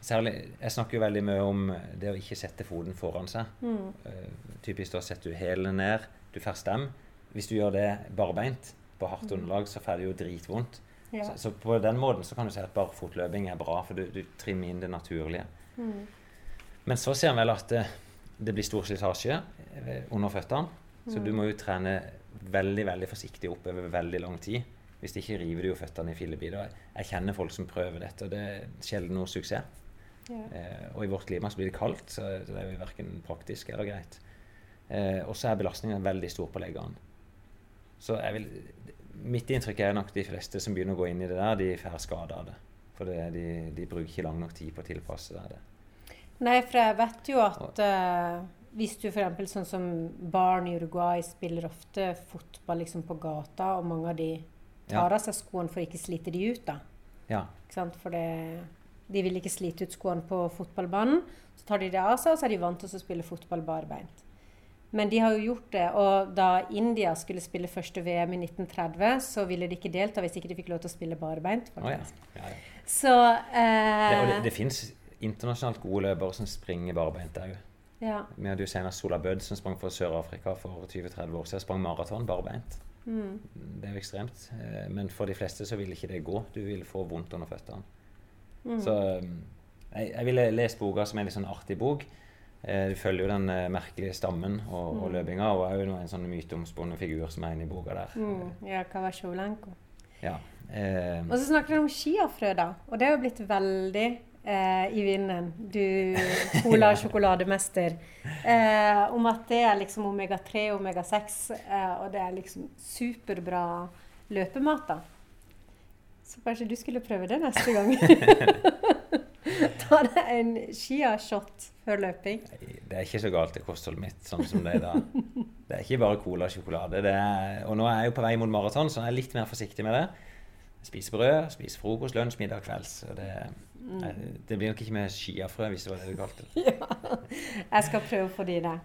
særlig, Jeg snakker jo veldig mye om det å ikke sette foten foran seg. mm, Uh, typisk da setter du hælene ned, du får stem. Hvis du gjør det barbeint på hardt underlag, så får du jo dritvondt. Mm. ja. Så, så på den måten så kan du si at barfotløping er bra, for du, du trimmer inn det naturlige. Mm, Men så ser en vel at det, det blir stor slitasje eh, under føttene. Så Mm. du må jo trene veldig veldig forsiktig opp over veldig lang tid. Hvis ikke river du jo føttene i fillebiter. Jeg kjenner folk som prøver dette, og det er sjelden noe suksess. ja. Eh, og i vårt klima så blir det kaldt, så det er jo verken praktisk eller greit. Eh, og så er belastningen veldig stor på leggene. Så vil, mitt inntrykk er nok de fleste som begynner å gå inn i det der, de får skade av det. For det, de, de bruker ikke lang nok tid på å tilpasse seg det. Nei, for jeg vet jo at eh, hvis du f.eks. sånn som barn i Uruguay spiller ofte fotball liksom på gata, og mange av de tar Ja. av seg skoene for å ikke slite de ut, da. Ja. Ikke sant? For det, de vil ikke slite ut skoene på fotballbanen. Så tar de det av seg, og så er de vant til å spille fotball barbeint. Men de har jo gjort det. Og da India skulle spille første VM i 1930, så ville de ikke delta hvis ikke de fikk lov til å spille barbeint. Oh, ja. ja, ja. Så eh, Det, det, det fins internasjonalt gode løpere som springer barbeint òg. Ja. Vi hadde jo senest Sola Bødd som sprang for Sør-Afrika for 20-30 år siden. Sprang maraton barbeint. Mm. Det er jo ekstremt. Eh, Men for de fleste så vil ikke det gå. Du vil få vondt under føttene. Mm. Så um, jeg, jeg ville lest boka som en litt sånn artig bok. Eh, du følger jo den eh, merkelige stammen og, og Mm. løpinga, og er jo en sånn myteomspunnet figur som er inne i boka der. Mm. Ja, Kawasholenko. Ja. Eh, Og så snakker du om chiafrø, da. Og det er jo blitt veldig eh, i vinden. Du cola-sjokolademester. Eh, om at det er liksom omega-3 og omega-6, eh, og det er liksom superbra løpemat, da. Så kanskje du skulle prøve det neste gang. Ta deg en chia-shot før løping. det er ikke så galt i kostholdet mitt sånn som det er da. Det er ikke bare cola og sjokolade. Det er, og nå er jeg jo på vei mot maraton, så jeg er litt mer forsiktig med det. spise brød, spise frokost, lunsj, middag, kvelds. Og det, nei, det blir nok ikke med skiafrø, hvis det var det du kalte det. ja. Jeg skal prøve å få de der.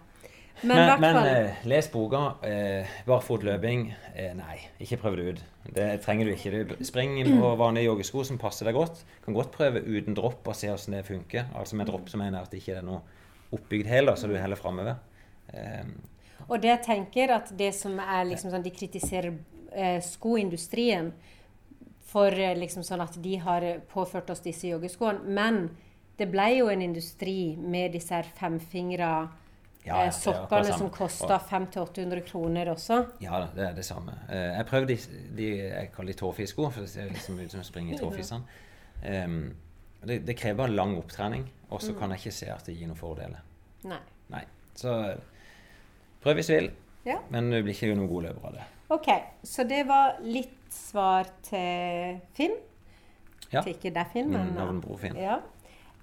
Men, Men, i men eh, les boka. Eh, Barfotløping eh, nei, ikke prøv det ut. Det trenger du ikke. Du Spring på vanlige joggesko som passer deg godt. Kan godt prøve uten dropp og se hvordan det funker. Altså Med dropp så mener jeg at det ikke er noe oppbygd hæl, så du heller framover. Eh, Og det jeg tenker at det som er liksom sånn De kritiserer eh, skoindustrien for eh, liksom sånn at de har påført oss disse joggeskoene. Men det ble jo en industri med disse her femfingra Ja, ja, eh, akkurat sokkene som kosta 500-800 kroner også. ja det er det samme. Eh, jeg prøvde de, de jeg kaller de tåfisko, for det ser liksom ut som å springe i tåfisene. Um, det, det krever lang opptrening, og så kan jeg ikke se at det gir noen fordeler. Nei. Nei. Så prøv hvis du vil, Ja. men du blir ikke noen god løper av det. OK. Så det var litt svar til Finn. Ja. Til ikke deg, Finn, Min men navnebror Finn. Ja.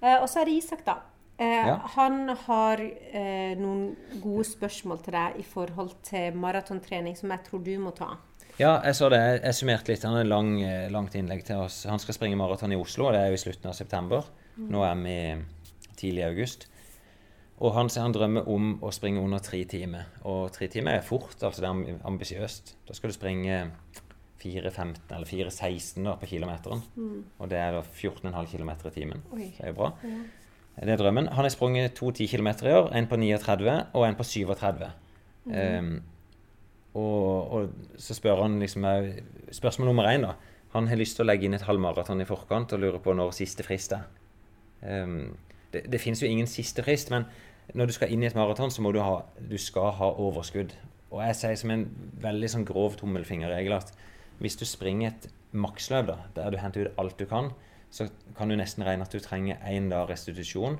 Eh, og så er det Isak, da. Eh, Ja. Han har eh, noen gode spørsmål til deg i forhold til maratontrening som jeg tror du må ta. Ja, jeg så det. Jeg- summerte litt. Han har lang, eh, langt innlegg til oss. Han skal springe maraton i Oslo, og det er jo i slutten av september. Nå er vi tidlig i august. Og han sier han drømmer om å springe under tre timer. Og tre timer er fort, altså det er amb- ambisiøst. Da skal du springe 4.15 eller 4.16 da, på kilometeren. Og det er da 14,5 km i timen. Oi. Det er jo bra. Det er drømmen. Han har sprunget to 10 km i år. En på 39 og en på 37. Um, og, og så spør han liksom eh, Spørsmål nummer én, da. Han har lyst til å legge inn et halvmaraton i forkant og lurer på når siste frist er. Um, det, det finnes jo ingen siste frist, men når du skal inn i et maraton, så må du ha du skal ha overskudd. Og jeg sier som en veldig sånn grov tommelfingerregel at hvis du springer et maksløp da, der du henter ut alt du kan, så kan du nesten regne at du trenger én dag restitusjon,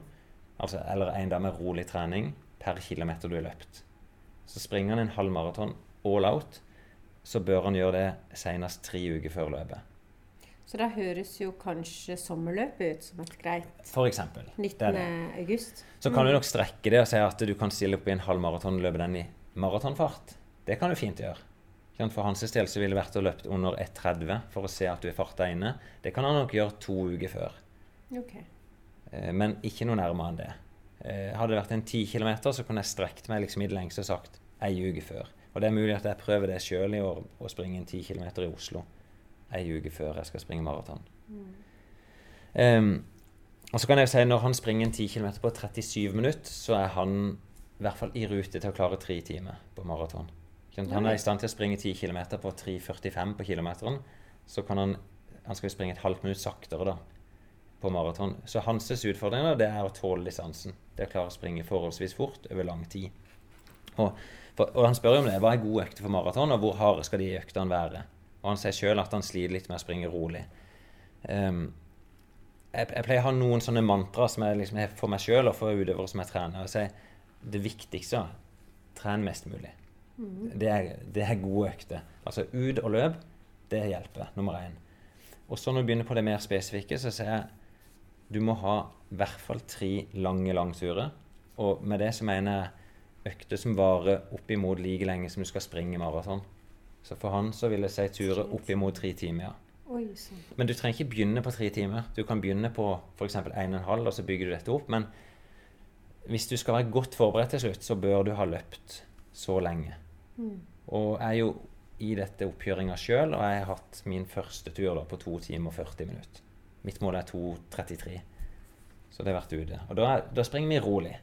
altså, eller én dag med rolig trening per kilometer du har løpt. Så springer han en halvmaraton all out, så bør han gjøre det senest tre uker før løpet. Så da høres jo kanskje sommerløpet ut som et greit For eksempel. 19. Det det. august. Så kan du nok strekke det og si at du kan stille opp i en halvmaraton og løpe den i maratonfart. Det kan du fint gjøre. For hans del så ville det vært å løpe under 1,30 for å se at du er farta inne. Det kan han nok gjøre to uker før. Ok. Eh, Men ikke noe nærmere enn det. Eh, Hadde det vært en 10 km, så kunne jeg strekt meg liksom i det lengste og sagt ei uke før. Og det er mulig at jeg prøver det sjøl i år, å springe en 10 km i Oslo ei uke før jeg skal springe maraton. Em, og så kan jeg jo si når han springer en 10 km på 37 minutter, så er han i hvert fall i rute til å klare tre timer på maraton. Han er i stand til å springe 10 km på 3,45 på kilometeren. Så kan han Han skal springe et halvt minutt saktere da på maraton. Så hans utfordring det er å tåle distansen. Det er å klare å springe forholdsvis fort over lang tid. Og, for, og han spør jo om det. Hva er gode økter for maraton, og hvor harde skal de øktene være? Og han sier sjøl at han sliter litt med å springe rolig. Um, jeg, jeg pleier å ha noen sånne mantra som jeg liksom for meg sjøl og for utøvere som jeg trener. Og sier det viktigste tren mest mulig. Det, er, det er gode økter. Altså ut og løp, det hjelper. Nummer én. Og så når du begynner på det mer spesifikke, så ser jeg du må ha i hvert fall tre lange langturer. Og med det så mener jeg økter som varer oppimot like lenge som du skal springe maraton. Så for han så vil jeg si turer oppimot tre timer. Oi sånn. Men du trenger ikke begynne på tre timer. Du kan begynne på f.eks. 1,5, og så bygger du dette opp. Men hvis du skal være godt forberedt til slutt, så bør du ha løpt så lenge. Og jeg er jo i dette oppkjøringa sjøl, og jeg har hatt min første tur da på 2 timer og 40 minutter. Mitt mål er 2.33. Så det har vært ute. Og da, da springer vi rolig.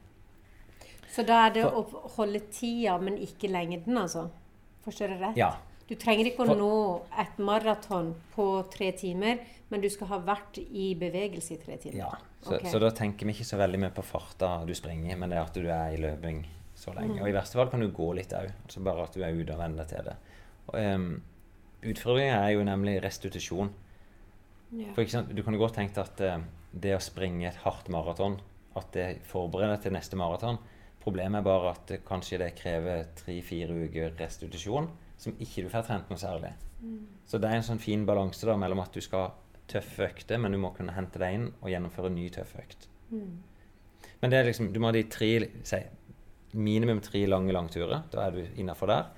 Så da er det å holde tida, men ikke lengden, altså? Forstår jeg rett? Ja. Du trenger ikke å For- nå et maraton på tre timer, men du skal ha vært i bevegelse i tre timer? ja. Så, okay. så da tenker vi ikke så veldig mye på farta du springer, men det er at du er i løping så lenge. Og i verste fall kan du gå litt òg. Altså bare at du er ute og venner til det. Um, Utfordringa er jo nemlig restitusjon. Ja. For eksempel, Du kan godt tenke at uh, det å springe et hardt maraton, at det forbereder til neste maraton. Problemet er bare at kanskje det krever tre-fire uker restitusjon som ikke du får trent noe særlig. Så det er en sånn fin balanse da mellom at du skal tøffe økter, men du må kunne hente deg inn og gjennomføre en ny tøff økt. Men det er liksom, du må ha de tre si, minimum tre lange langturer. Da er du innafor der.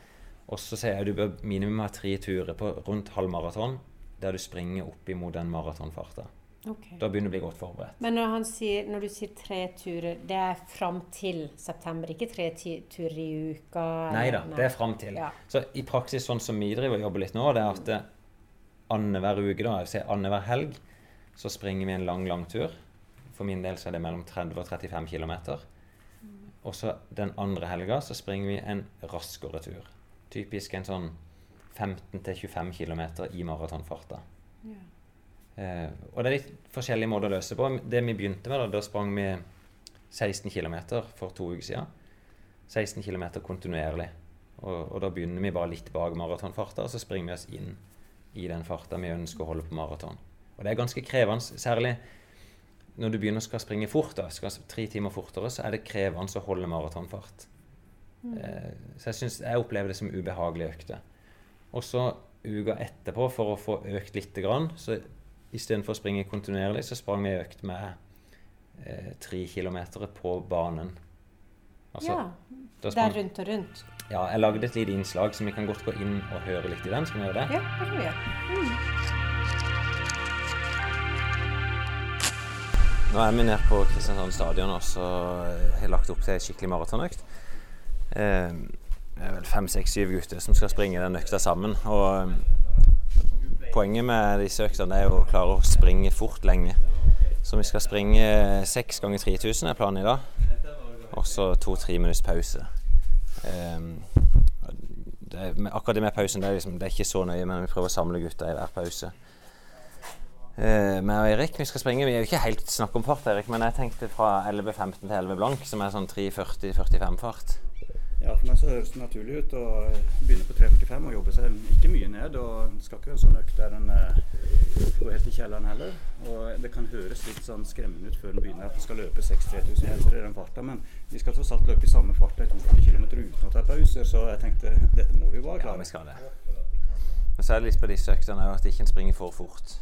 Og så sier jeg du bør minimum ha tre turer på rundt halvmaraton der du springer opp imot den maratonfarta. Okay. Da begynner du å bli godt forberedt. Men når, han sier, når du sier tre turer, det er fram til september, ikke tre turer i uka? Nei da, det er fram til. Ja. Så i praksis sånn som vi driver og jobber litt nå, det er at eh, annenhver uke, da, jeg vil annenhver helg, så springer vi en lang, lang tur. For min del så er det mellom 30 og 35 km. Og så den andre helga så springer vi en raskere tur. Typisk en sånn 15-25 km i maratonfarta. Ja. Eh, og det er litt forskjellige måter å løse på. Det vi begynte med, da, da sprang vi 16 km for to uker siden. 16 km kontinuerlig. Og, og da begynner vi bare litt bak maratonfarta, og så springer vi oss inn i den farta vi ønsker å holde på maraton. Og det er ganske krevende, særlig når du begynner skal springe fort, da, skal tre timer fortere, så er det krevende å holde maratonfart. Eh, så jeg, synes, jeg opplever det som ubehagelige økter. Og så uka etterpå, for å få økt lite grann, så istedenfor å springe kontinuerlig, så sprang vi økt med eh, tre kilometer på banen. Altså, ja. Det er rundt og rundt. ja, jeg lagde et lite innslag, så vi kan godt gå inn og høre litt i den. Skal vi gjøre det? Ja, det kan vi gjøre. Nå er vi nede på Kristiansand stadion og så har lagt opp til skikkelig maratonøkt. Eh, det er vel fem, seks, syv gutter som skal springe den økta sammen. Og eh, poenget med disse øktene er å klare å springe fort lenge. Så vi skal springe seks ganger 3000 er planen i dag. Og så to-tre minutts pause. Eh, det akkurat det med pausen det er, liksom, det er ikke så nøye, men vi prøver å samle gutta i hver pause. Eh, meg og Erik, vi skal springe. Vi er jo ikke helt snakk om fart, Erik, men jeg tenkte fra 11.15 til 11 blank, som er sånn 3.40-45 fart. Ja, for meg så høres det naturlig ut å begynne på 3.45 og jobbe seg ikke mye ned. og Det skal ikke være en sånn økt der en uh, går helt i kjelleren heller. Og det kan høres litt sånn skremmende ut før en begynner at en skal løpe 6-3000 meter i den farta, men vi skal tross alt løpe i samme fart i 42 km uten å ta pauser, så jeg tenkte dette må vi jo bare Ja, vi skal det. Men så er det litt på disse øktene òg at ikke en springer for fort.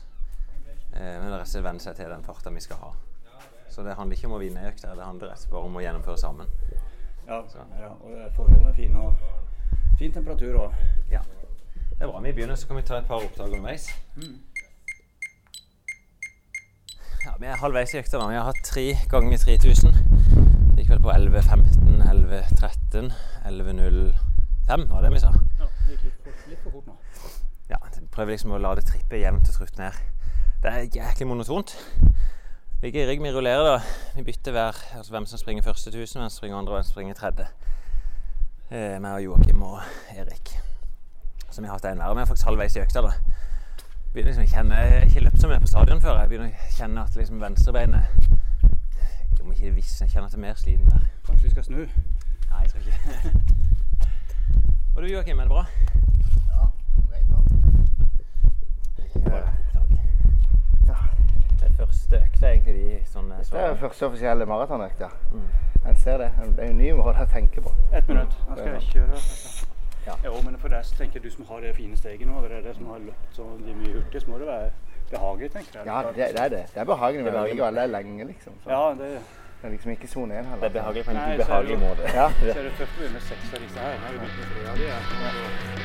Eh, men det resten rett og slett venne seg til den farta vi skal ha. Så det handler ikke om å vinne ei økt, det handler rett bare om å gjennomføre sammen. Ja, ja, og forholdene er fine. og Fin temperatur òg. Ja. Det er bra. Vi begynner, så kan vi ta et par opptak underveis. Ja, Vi er halvveis i økta nå. Vi har hatt tre ganger 3000. Det gikk vel på 11.15, 11.13, 11.05 var det vi sa. Ja, det gikk litt litt for fort nå. Ja, Prøver liksom å la det trippe jevnt og trutt ned. Det er jæklig monotont. Ligger i rygg, vi rullerer da. Vi bytter hver, altså hvem som springer første 1000, hvem som springer andre, hvem som springer tredje. Eh, meg og Joakim og Erik. Så vi har hatt en hver. med, er faktisk halvveis i økta da. Begynner liksom å kjenne, Jeg har ikke løpt så mye på stadion før. Jeg begynner å kjenne at liksom venstrebeinet Om ikke det visner, jeg kjenner at det er mer sliten der. Kanskje vi skal snu? Nei, jeg tror ikke. Og du Joakim, er det bra? Bare et opptak. Ja. Det er første økta egentlig de sånne Det er første offisielle maratonøkt, ja. En ser det. Det er jo en ny måte å tenke på. Ett minutt. Da skal jeg kjøre. Ja. Jo, men for deg så tenker jeg du som har det fine steget nå, det er det som har løpt så de mye hurtig, så må det være behagelig, tenker jeg. Ja, det, det er det. Det er behagelig, men Det er likevel det er lenge, liksom. Så Ja, det, Det er liksom ikke sone 1 heller. Det er behagelig på en ubehagelig måte. Ja. så er det tøft å begynne med seks av disse her. Nå er vi begynt med tre av de. Ja.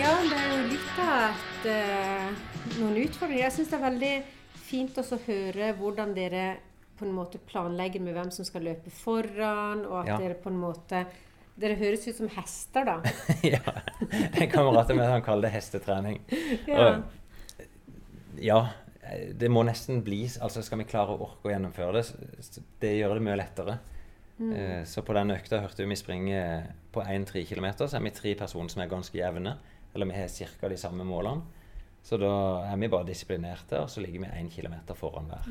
Ja, det er jo litt av et, eh, noen utfordringer. Jeg syns det er veldig fint også å høre hvordan dere på en måte planlegger med hvem som skal løpe foran, og at Ja. dere på en måte Dere høres ut som hester, da. ja. En kamerat av meg han kaller det hestetrening. Ja. Og, ja, det må nesten bli Altså skal vi klare å orke å gjennomføre det, det gjør det mye lettere. Mm. Så på den økta hørte vi vi springer på 1-3 km, så er vi tre personer som er ganske jevne. Eller vi har ca. de samme målene. Så da er vi bare disiplinerte, og så ligger vi én kilometer foran hver.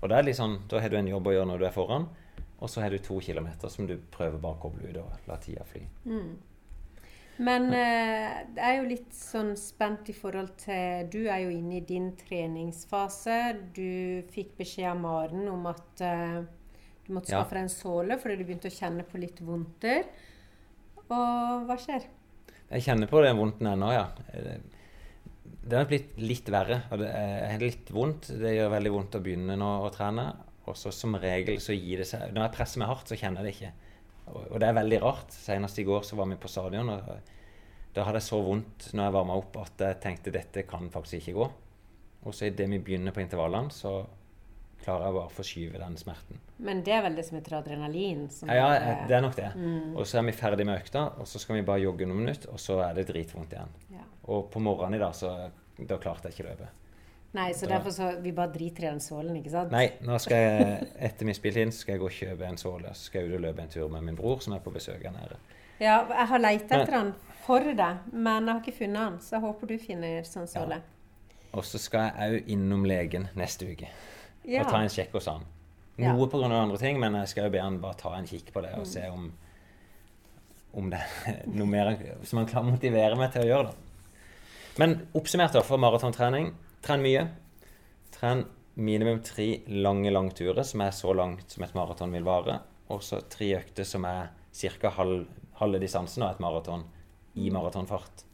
Og da er litt sånn, da har du en jobb å gjøre når du er foran, og så har du to kilometer som du prøver bare å koble ut og la tida fly. Men eh, det er jo litt sånn spent i forhold til Du er jo inne i din treningsfase. Du fikk beskjed av Maren om at eh, du måtte skaffe deg en såle fordi du begynte å kjenne på litt vondter. Og hva skjer? Jeg kjenner på den vondten ennå, ja. Det har blitt litt verre. og det er litt vondt. Det gjør veldig vondt å begynne nå å trene. Og så som regel så gir det seg Når jeg presser meg hardt, så kjenner jeg det ikke. Og, og det er veldig rart. Senest i går så var vi på stadion, og da hadde jeg så vondt når jeg varma opp at jeg tenkte dette kan faktisk ikke gå. Og så idet vi begynner på intervallene, så klarer jeg bare å forskyve den smerten. Men det er vel det som heter adrenalin? Som Ja, ja, er- det er nok det. Mm. Og så er vi ferdig med økta, og så skal vi bare jogge noen minutter, og så er det dritvondt igjen. Ja. Og på morgenen i dag, så da klarte jeg ikke løpe. Nei, så Da- derfor så vi bare driter i den sålen, ikke sant? Nei, nå skal jeg, etter min spilletid skal jeg gå og kjøpe en såle. Så skal jeg ut og løpe en tur med min bror, som er på besøk her nede. Ja, jeg har leita etter den for deg, men jeg har ikke funnet den. Så jeg håper du finner sånn såle. Og så skal jeg òg innom legen neste uke Ja. og ta en sjekk hos han. Ja. Noe pga. andre ting, men jeg skal jo be han bare ta en kikk på det og se om, om det er noe mer som han klarer å motivere meg til å gjøre. det. Men oppsummert da, for maratontrening. Tren mye. Tren minimum tre lange langturer, som er så langt som et maraton vil vare. Og så tre økter som er ca. Halv, halve distansen av et maraton i maratonfart.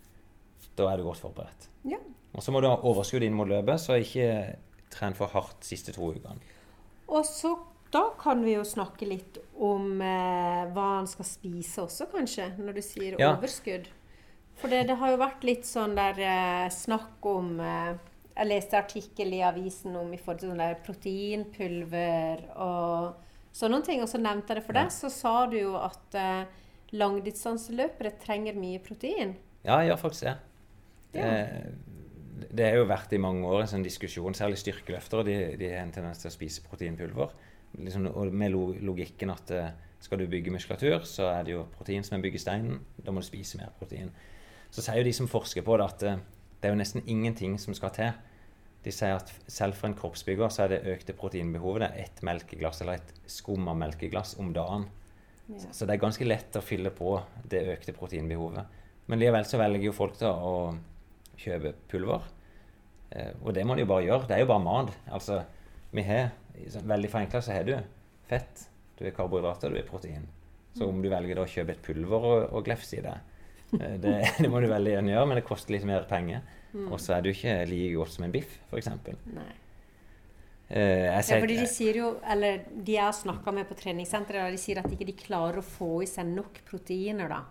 Da er du godt forberedt. Ja. Og så må du ha overskudd inn mot løpet, så ikke tren for hardt siste to ukene. Og så da kan vi jo snakke litt om eh, hva han skal spise også, kanskje, når du sier Ja. overskudd. For det, det har jo vært litt sånn der eh, snakk om eh, Jeg leste artikkel i avisen om i forhold til sånn der proteinpulver og sånne ting, og så nevnte jeg det for Ja. deg. Så sa du jo at eh, langdistanseløpere trenger mye protein. Ja, jeg gjør faktisk det. Det, Ja. Det er jo vært i mange år en sånn diskusjon, særlig styrkeløftere. De, de har en tendens til å spise proteinpulver. Liksom, og med logikken at eh, skal du bygge muskulatur, så er det jo protein som er byggesteinen. Da må du spise mer protein. Så sier jo de som forsker på det, at eh, det er jo nesten ingenting som skal til. De sier at selv for en kroppsbygger så er det økte proteinbehovet det er ett melkeglass eller et skumma melkeglass om dagen. Ja. Så det er ganske lett å fylle på det økte proteinbehovet. Men likevel så velger jo folk da å kjøpe pulver. Eh, og det må de jo bare gjøre. Det er jo bare mat. Altså, vi har, sånn veldig forenkla så har du fett, du har karbohydrater, du har protein. Så om du velger da å kjøpe et pulver og, og glefse i det, eh, det, det må du veldig gjerne gjøre, men det koster litt mer penger. Og så er du ikke like godt som en biff, f.eks. Uh, Eh, Ja, fordi de sier jo, eller de jeg har snakka med på treningssenteret, de sier at ikke de klarer å få i seg nok proteiner, da.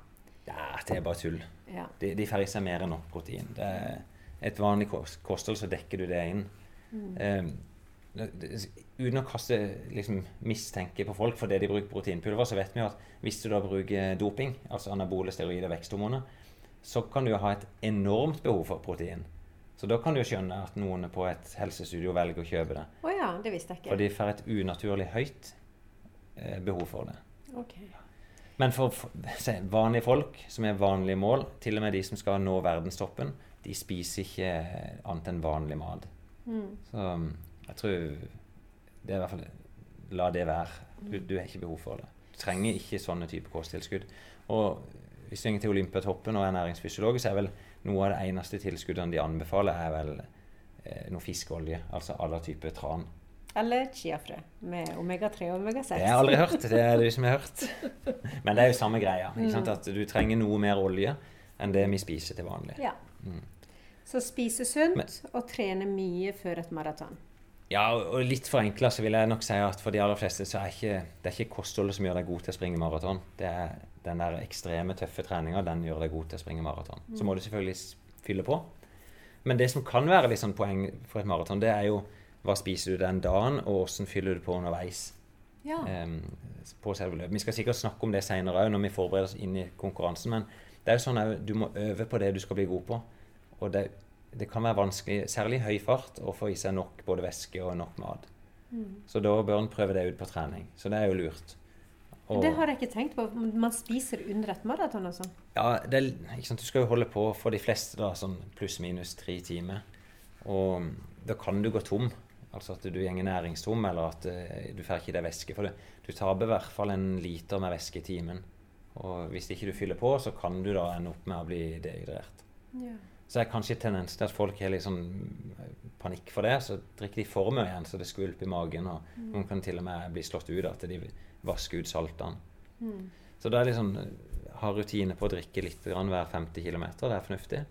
Ja, det er bare tull. Ja. De, de får i seg mer enn nok protein. Det er et vanlig kost, kosthold, så dekker du det inn. Det, det, uten å kaste liksom, mistenke på folk for det de bruker proteinpulver, så vet vi jo at hvis du da bruker doping, altså anabole steroider, veksthormoner, så kan du jo ha et enormt behov for protein. Så da kan du jo skjønne at noen på et helsestudio velger å kjøpe det. Oh ja, det visste jeg ikke. For de får et unaturlig høyt eh, behov for det. Ok. Men for se, vanlige folk som er vanlige mål, til og med de som skal nå verdenstoppen, de spiser ikke annet enn vanlig mat. Mm. Så um, jeg tror det er i hvert fall La det være. Du, du har ikke behov for det. Du trenger ikke sånne type kosttilskudd. Og hvis du går til Olympiatoppen og er næringsfysiolog, så er vel noe av det eneste tilskuddene de anbefaler, er vel eh, noe fiskeolje. Altså alle typer tran. Eller chiafrø med omega-3 og omega-6. Det har jeg aldri hørt. Det er det som har hørt. Men det er jo samme greia. At du trenger noe mer olje enn det vi spiser til vanlig. Ja. Mm. Så spise sunt og trene mye før et maraton. Ja, og litt forenkla så vil jeg nok si at for de aller fleste så er ikke, det er ikke kostholdet som gjør deg god til å springe maraton. Det er den der ekstreme, tøffe treninga, den gjør deg god til å springe maraton. Så må du selvfølgelig fylle på. Men det som kan være litt sånn poeng for et maraton, det er jo hva spiser du den dagen, og hvordan fyller du på underveis. Ja. Um, på selve løpet. Vi skal sikkert snakke om det seinere òg, når vi forbereder oss inn i konkurransen. Men det er jo sånn at du må øve på det du skal bli god på. Og det, det kan være vanskelig, særlig i høy fart, å få i seg nok både væske og nok mat. Så da bør en prøve det ut på trening. Så det er jo lurt. Og- Det har jeg ikke tenkt på. Man spiser under et maraton sånn. ja, det sant? Du skal jo holde på for de fleste da, sånn pluss-minus tre timer. Og da kan du gå tom. Altså at du går næringstom, eller at eh, du får ikke i deg væske. For du, du taper i hvert fall en liter med væske i timen. Og hvis ikke du fyller på, så kan du da ende opp med å bli dehydrert. Ja. Så det er kanskje tendens til at folk har litt sånn panikk for det. Så drikker de for mye igjen, så det skvulper i magen. Og noen kan til og med bli slått ut at de vasker ut saltene. Mm. Så da er liksom ha rutine på å drikke litt grann hver 50 km. Det er fornuftig.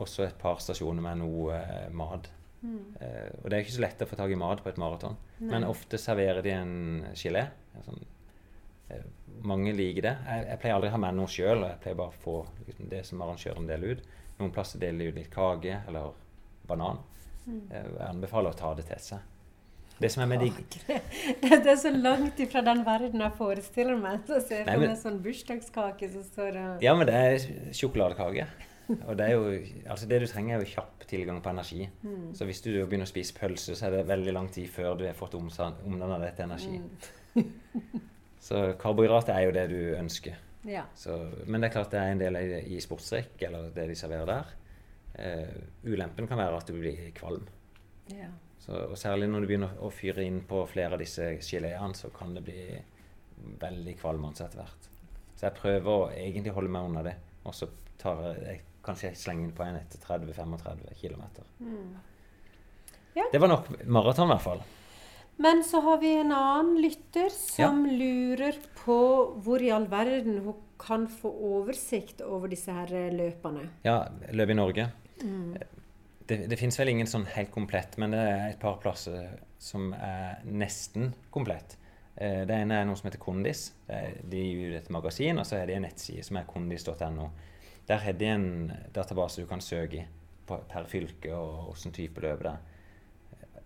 Og så et par stasjoner med noe eh, mat. Mm. Eh, og det er ikke så lett å få tak i mat på et maraton. Men ofte serverer de en gelé. Sånn Eh, mange liker det. Jeg, jeg pleier aldri å ha med noe sjøl. Jeg pleier bare å få liksom, det som arrangøren deler ut. Noen plasser deler de ut litt kake eller banan. Mm. Uh, Jeg anbefaler å ta det til seg. Det som er med de det, er så langt ifra den verden jeg forestiller meg. Så ser jeg for meg sånn bursdagskake som står og Ja, men det er sjokoladekake. Og det er jo Altså, det du trenger, er jo kjapp tilgang på energi. Mm. Så hvis du begynner å spise pølse, så er det veldig lang tid før du har fått omdanna det til energi. Mm. Så karbohydrater er jo det du ønsker. Ja. Så, men det er klart det er en del i, i sportsdrikk, eller det de serverer der. Uh, ulempen kan være at du blir kvalm. ja. Så, og særlig når du begynner å fyre inn på flere av disse geleene, så kan det bli veldig kvalmende etter hvert. Så jeg prøver å egentlig holde meg unna det. Og så tar jeg, jeg slenge inn på en etter 30-35 km. Mm. Ja. Det var nok maraton, i hvert fall. Men så har vi en annen lytter som lurer på hvor i all verden hun kan få oversikt over disse her eh, løpene. Ja, løp i Norge. Det, det fins vel ingen sånn helt komplett, men det er et par plasser som er nesten komplett. Eh, Det ene er noe som heter Kondis. De gir ut et magasin, og så er det en nettside som er kondis.no. Der har de en database du kan søke i per fylke og hvilken type løp det er.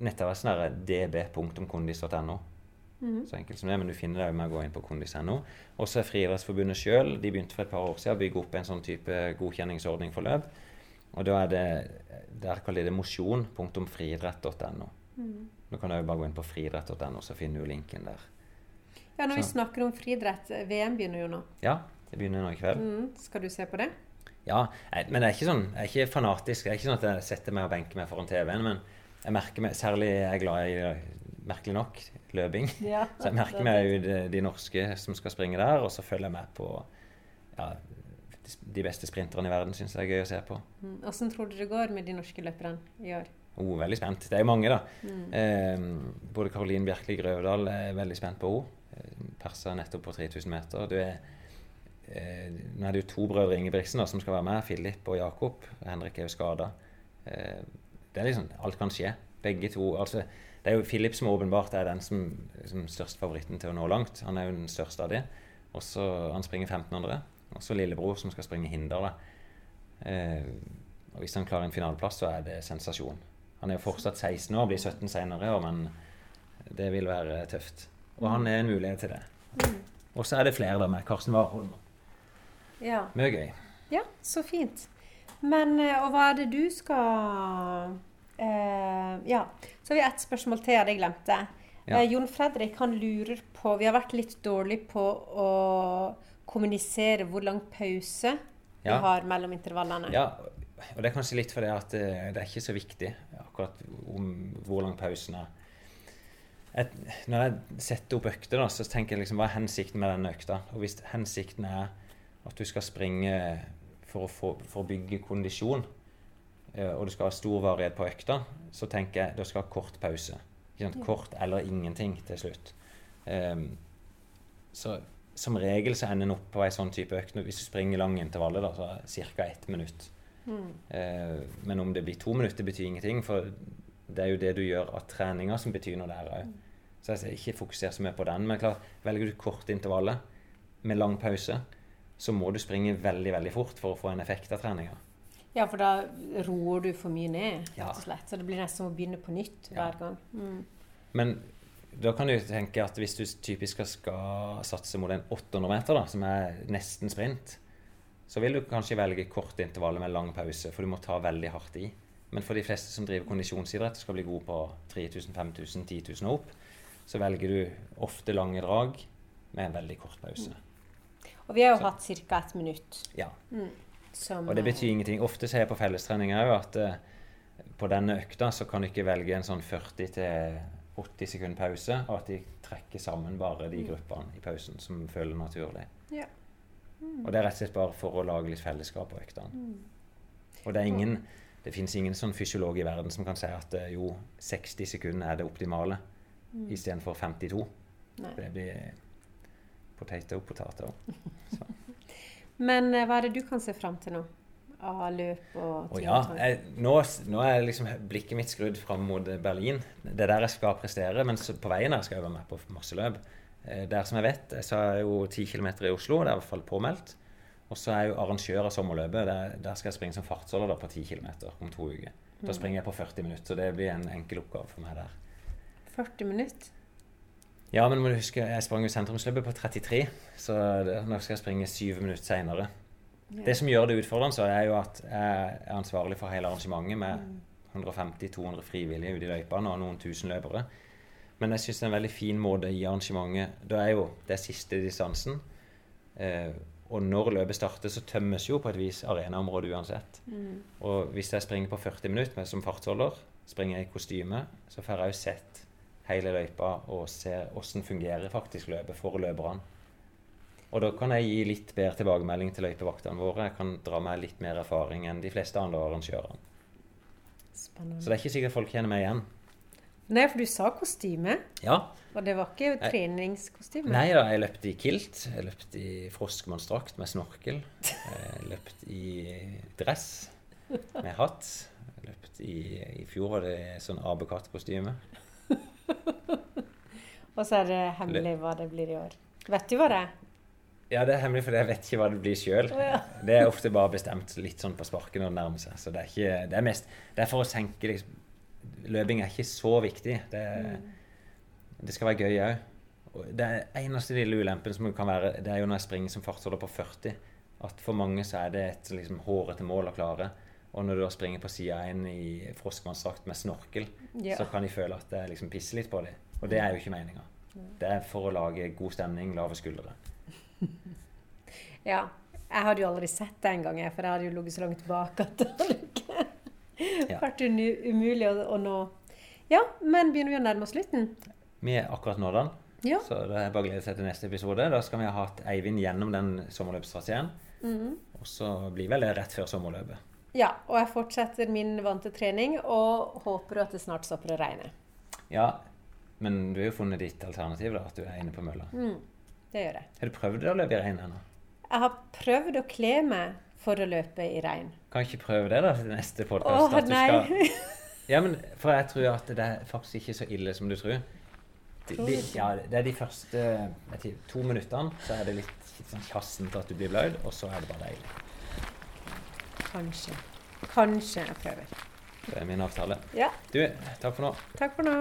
Nettavisen er db.kondis.no. Så enkelt som det, men du finner det med å gå inn på kondis.no. Og så er Friidrettsforbundet sjøl De begynte for et par år siden å bygge opp en sånn type godkjenningsordning for løp. Og da er det Der kaller de det mosjon.friidrett.no. Kan du jo bare gå inn på friidrett.no, så finner du linken der. Ja, når vi snakker om friidrett, eh, VM begynner jo nå. Ja, det begynner nå i kveld. Mm. Skal du se på det? Ja, jeg, men det er ikke sånn, jeg er ikke fanatisk. Det er ikke sånn at jeg setter meg og benker meg foran TV-en. Men jeg merker meg, særlig jeg er glad i, merkelig nok, løping. Ja. Så jeg merker meg jo de, de norske som skal springe der, og så følger jeg med på ja, de beste sprinterne i verden, syns jeg er gøy å se på. Åssen Hvordan tror du det går med de norske løperne i år? Oh, veldig spent. Det er jo mange, da. Eh, både Caroline Bjerkeli Grøvdal er veldig spent på henne. Persa nettopp på 3000 meter. Du er, nå er det jo to brødre Ingebrigtsen da, som skal være med. Filip og Jakob. Henrik er jo skada. Eh, det er liksom Alt kan skje. Begge to. altså det er jo Filip som åpenbart er den som, som størst favoritten til å nå langt. Han er jo den største av de. Også, Han springer 1500. Og så lillebror som skal springe hinder. da. Eh, og Hvis han klarer en finaleplass, så er det sensasjon. Han er jo fortsatt 16 år, blir 17 senere men det vil være tøft. Og han er en mulighet til det. Og så er det flere der med. Karsten Warholm. Ja. Mye gøy. ja, så fint. Men eh, Og hva er det du skal eh, Ja. Så har vi ett spørsmål til jeg hadde glemt det. Ja. Eh, Jon Fredrik han lurer på Vi har vært litt dårlige på å kommunisere hvor lang pause vi Ja. har mellom intervallene. Ja, og det er kanskje litt fordi at eh, det er ikke så viktig akkurat om hvor lang pausen er. Et, når jeg setter opp økter, da, så tenker jeg liksom hva er hensikten med denne økta? Og hvis hensikten er at du skal springe for å, få, for å bygge kondisjon, eh, og du skal ha stor varighet på økta, så tenker jeg du skal ha kort pause. Ikke sant? Kort eller ingenting til slutt. Um, så som regel så ender en opp på ei sånn type økt hvis du springer lange intervaller, da, så ca. ett minutt. Eh, men om det blir to minutter, betyr ingenting, for det er jo det du gjør av treninga som betyr noe der òg. Så jeg sier ikke fokusere så mye på den. Men klart, velger du korte intervaller med lang pause, så må du springe veldig veldig fort for å få en effekt av treninga. Ja, for da roer du for mye ned, rett og slett. Så det blir nesten som å begynne på nytt hver gang. Mm. Men da kan du tenke at hvis du typisk skal- skal satse mot en 800 meter, da, som er nesten sprint, så vil du kanskje velge korte intervaller med lang pause, for du må ta veldig hardt i. Men for de fleste som driver kondisjonsidrett og skal bli gode på 3000, 5000, 10 000 og opp, så velger du ofte lange drag med en veldig kort pause. Og vi har jo Så- hatt ca. ett minutt. Ja. Som, Og det betyr ingenting. Ofte ser jeg på fellestrening òg at uh, på denne økta så kan du ikke velge en sånn 40-80 sekund pause, og at de trekker sammen bare de gruppene i pausen som føler naturlig. Ja. Og det er rett og slett bare for å lage litt fellesskap på øktene. Og det er ingen det fins ingen sånn fysiolog i verden som kan si at eh, jo, 60 sekunder er det optimale Mm. istedenfor 52. Nei. Det blir potato, poteter. Men eh, hva er det du kan se fram til nå? Av løp og Og ja, jeg, nå, nå er liksom blikket mitt skrudd fram mot Berlin. Det er der jeg skal prestere. Men på veien her skal jeg være med på masse løp. Eh, Der som jeg vet, så er jo 10 km i Oslo, det er i hvert fall påmeldt. Og så er jeg jo arrangør av sommerløpet. Der, der skal jeg springe som fartsholder på 10 km om to uker. Da springer jeg på 40 minutter, så det blir en enkel oppgave for meg der. 40 minutter. Ja, men må du huske, jeg sprang jo sentrumsløpet på 33, så det, nå skal jeg springe syv minutter seinere. Det som gjør det utfordrende, så er jo at jeg er ansvarlig for hele arrangementet med 150-200 frivillige ute i løypene og noen tusen løpere. Men jeg syns det er en veldig fin måte i arrangementet Da er jo det siste distansen. Eh, og når løpet starter, så tømmes jo på et vis arenaområdet uansett. Og hvis jeg springer på 40 minutter med, som fartsholder, springer jeg i kostyme, så får jeg jo sett hele løypa og ser hvordan fungerer faktisk løpet for løperne. Og da kan jeg gi litt bedre tilbakemelding til løypevaktene våre. Jeg kan dra med litt mer erfaring enn de fleste andre arrangørene. Spennende. Så det er ikke sikkert folk kjenner meg igjen. Nei, for du sa kostyme, Ja. og det var ikke treningskostyme. Nei da, jeg løpte i kilt. Jeg løpte i froskmannsdrakt med snorkel. Jeg løpte i dress med hatt. Jeg løpte i, I fjor var det sånn apekattkostyme. Og så er det hemmelig hva det blir i år. Vet du hva det er? Ja, det er hemmelig, for jeg vet ikke hva det blir sjøl. Ja. Det er ofte bare bestemt litt sånn på sparket når det nærmer seg. Så det er ikke Det er mest Det er for å senke liksom Løping er ikke så viktig. Det, det skal være gøy òg. Det eneste lille ulempen som kan være, det er jo når jeg springer som fartsholder på 40. At for mange så er det et liksom hårete mål å klare. Og når du da springer på sida en i frostmannsdrakt med snorkel, Ja. så kan de føle at det liksom pisser litt på dem. Og det er jo ikke meninga. Det er for å lage god stemning, lave skuldre. Ja. Jeg hadde jo aldri sett det engang, for jeg hadde jo ligget så langt bak at det hadde ikke Ja. vært umulig å, å nå. Ja, men begynner vi å nærme oss slutten? Vi er akkurat nå, den. Ja. Så det er bare å glede seg til neste episode. Da skal vi ha hatt Eivind gjennom den sommerløpstraseen. -hmm. Og så blir vel det rett før sommerløpet. Ja, og jeg fortsetter min vante trening og håper at det snart stopper å regne. Ja, men du har jo funnet ditt alternativ, da, at du er inne på mølla. Mm, det gjør jeg. Har du prøvd å løpe i regn ennå? Jeg har prøvd å kle meg for å løpe i regn. Kan ikke prøve det da til neste Åh, du nei. Ja, men for jeg tror at det er faktisk ikke så ille som du tror. De, de, ja, det er de første jeg to minuttene så er det litt sånn kjassent at du blir blaut, og så er det bare deilig. Kanskje. Kanskje jeg prøver. Det er min avtale. Ja, Du, takk for nå. takk for nå.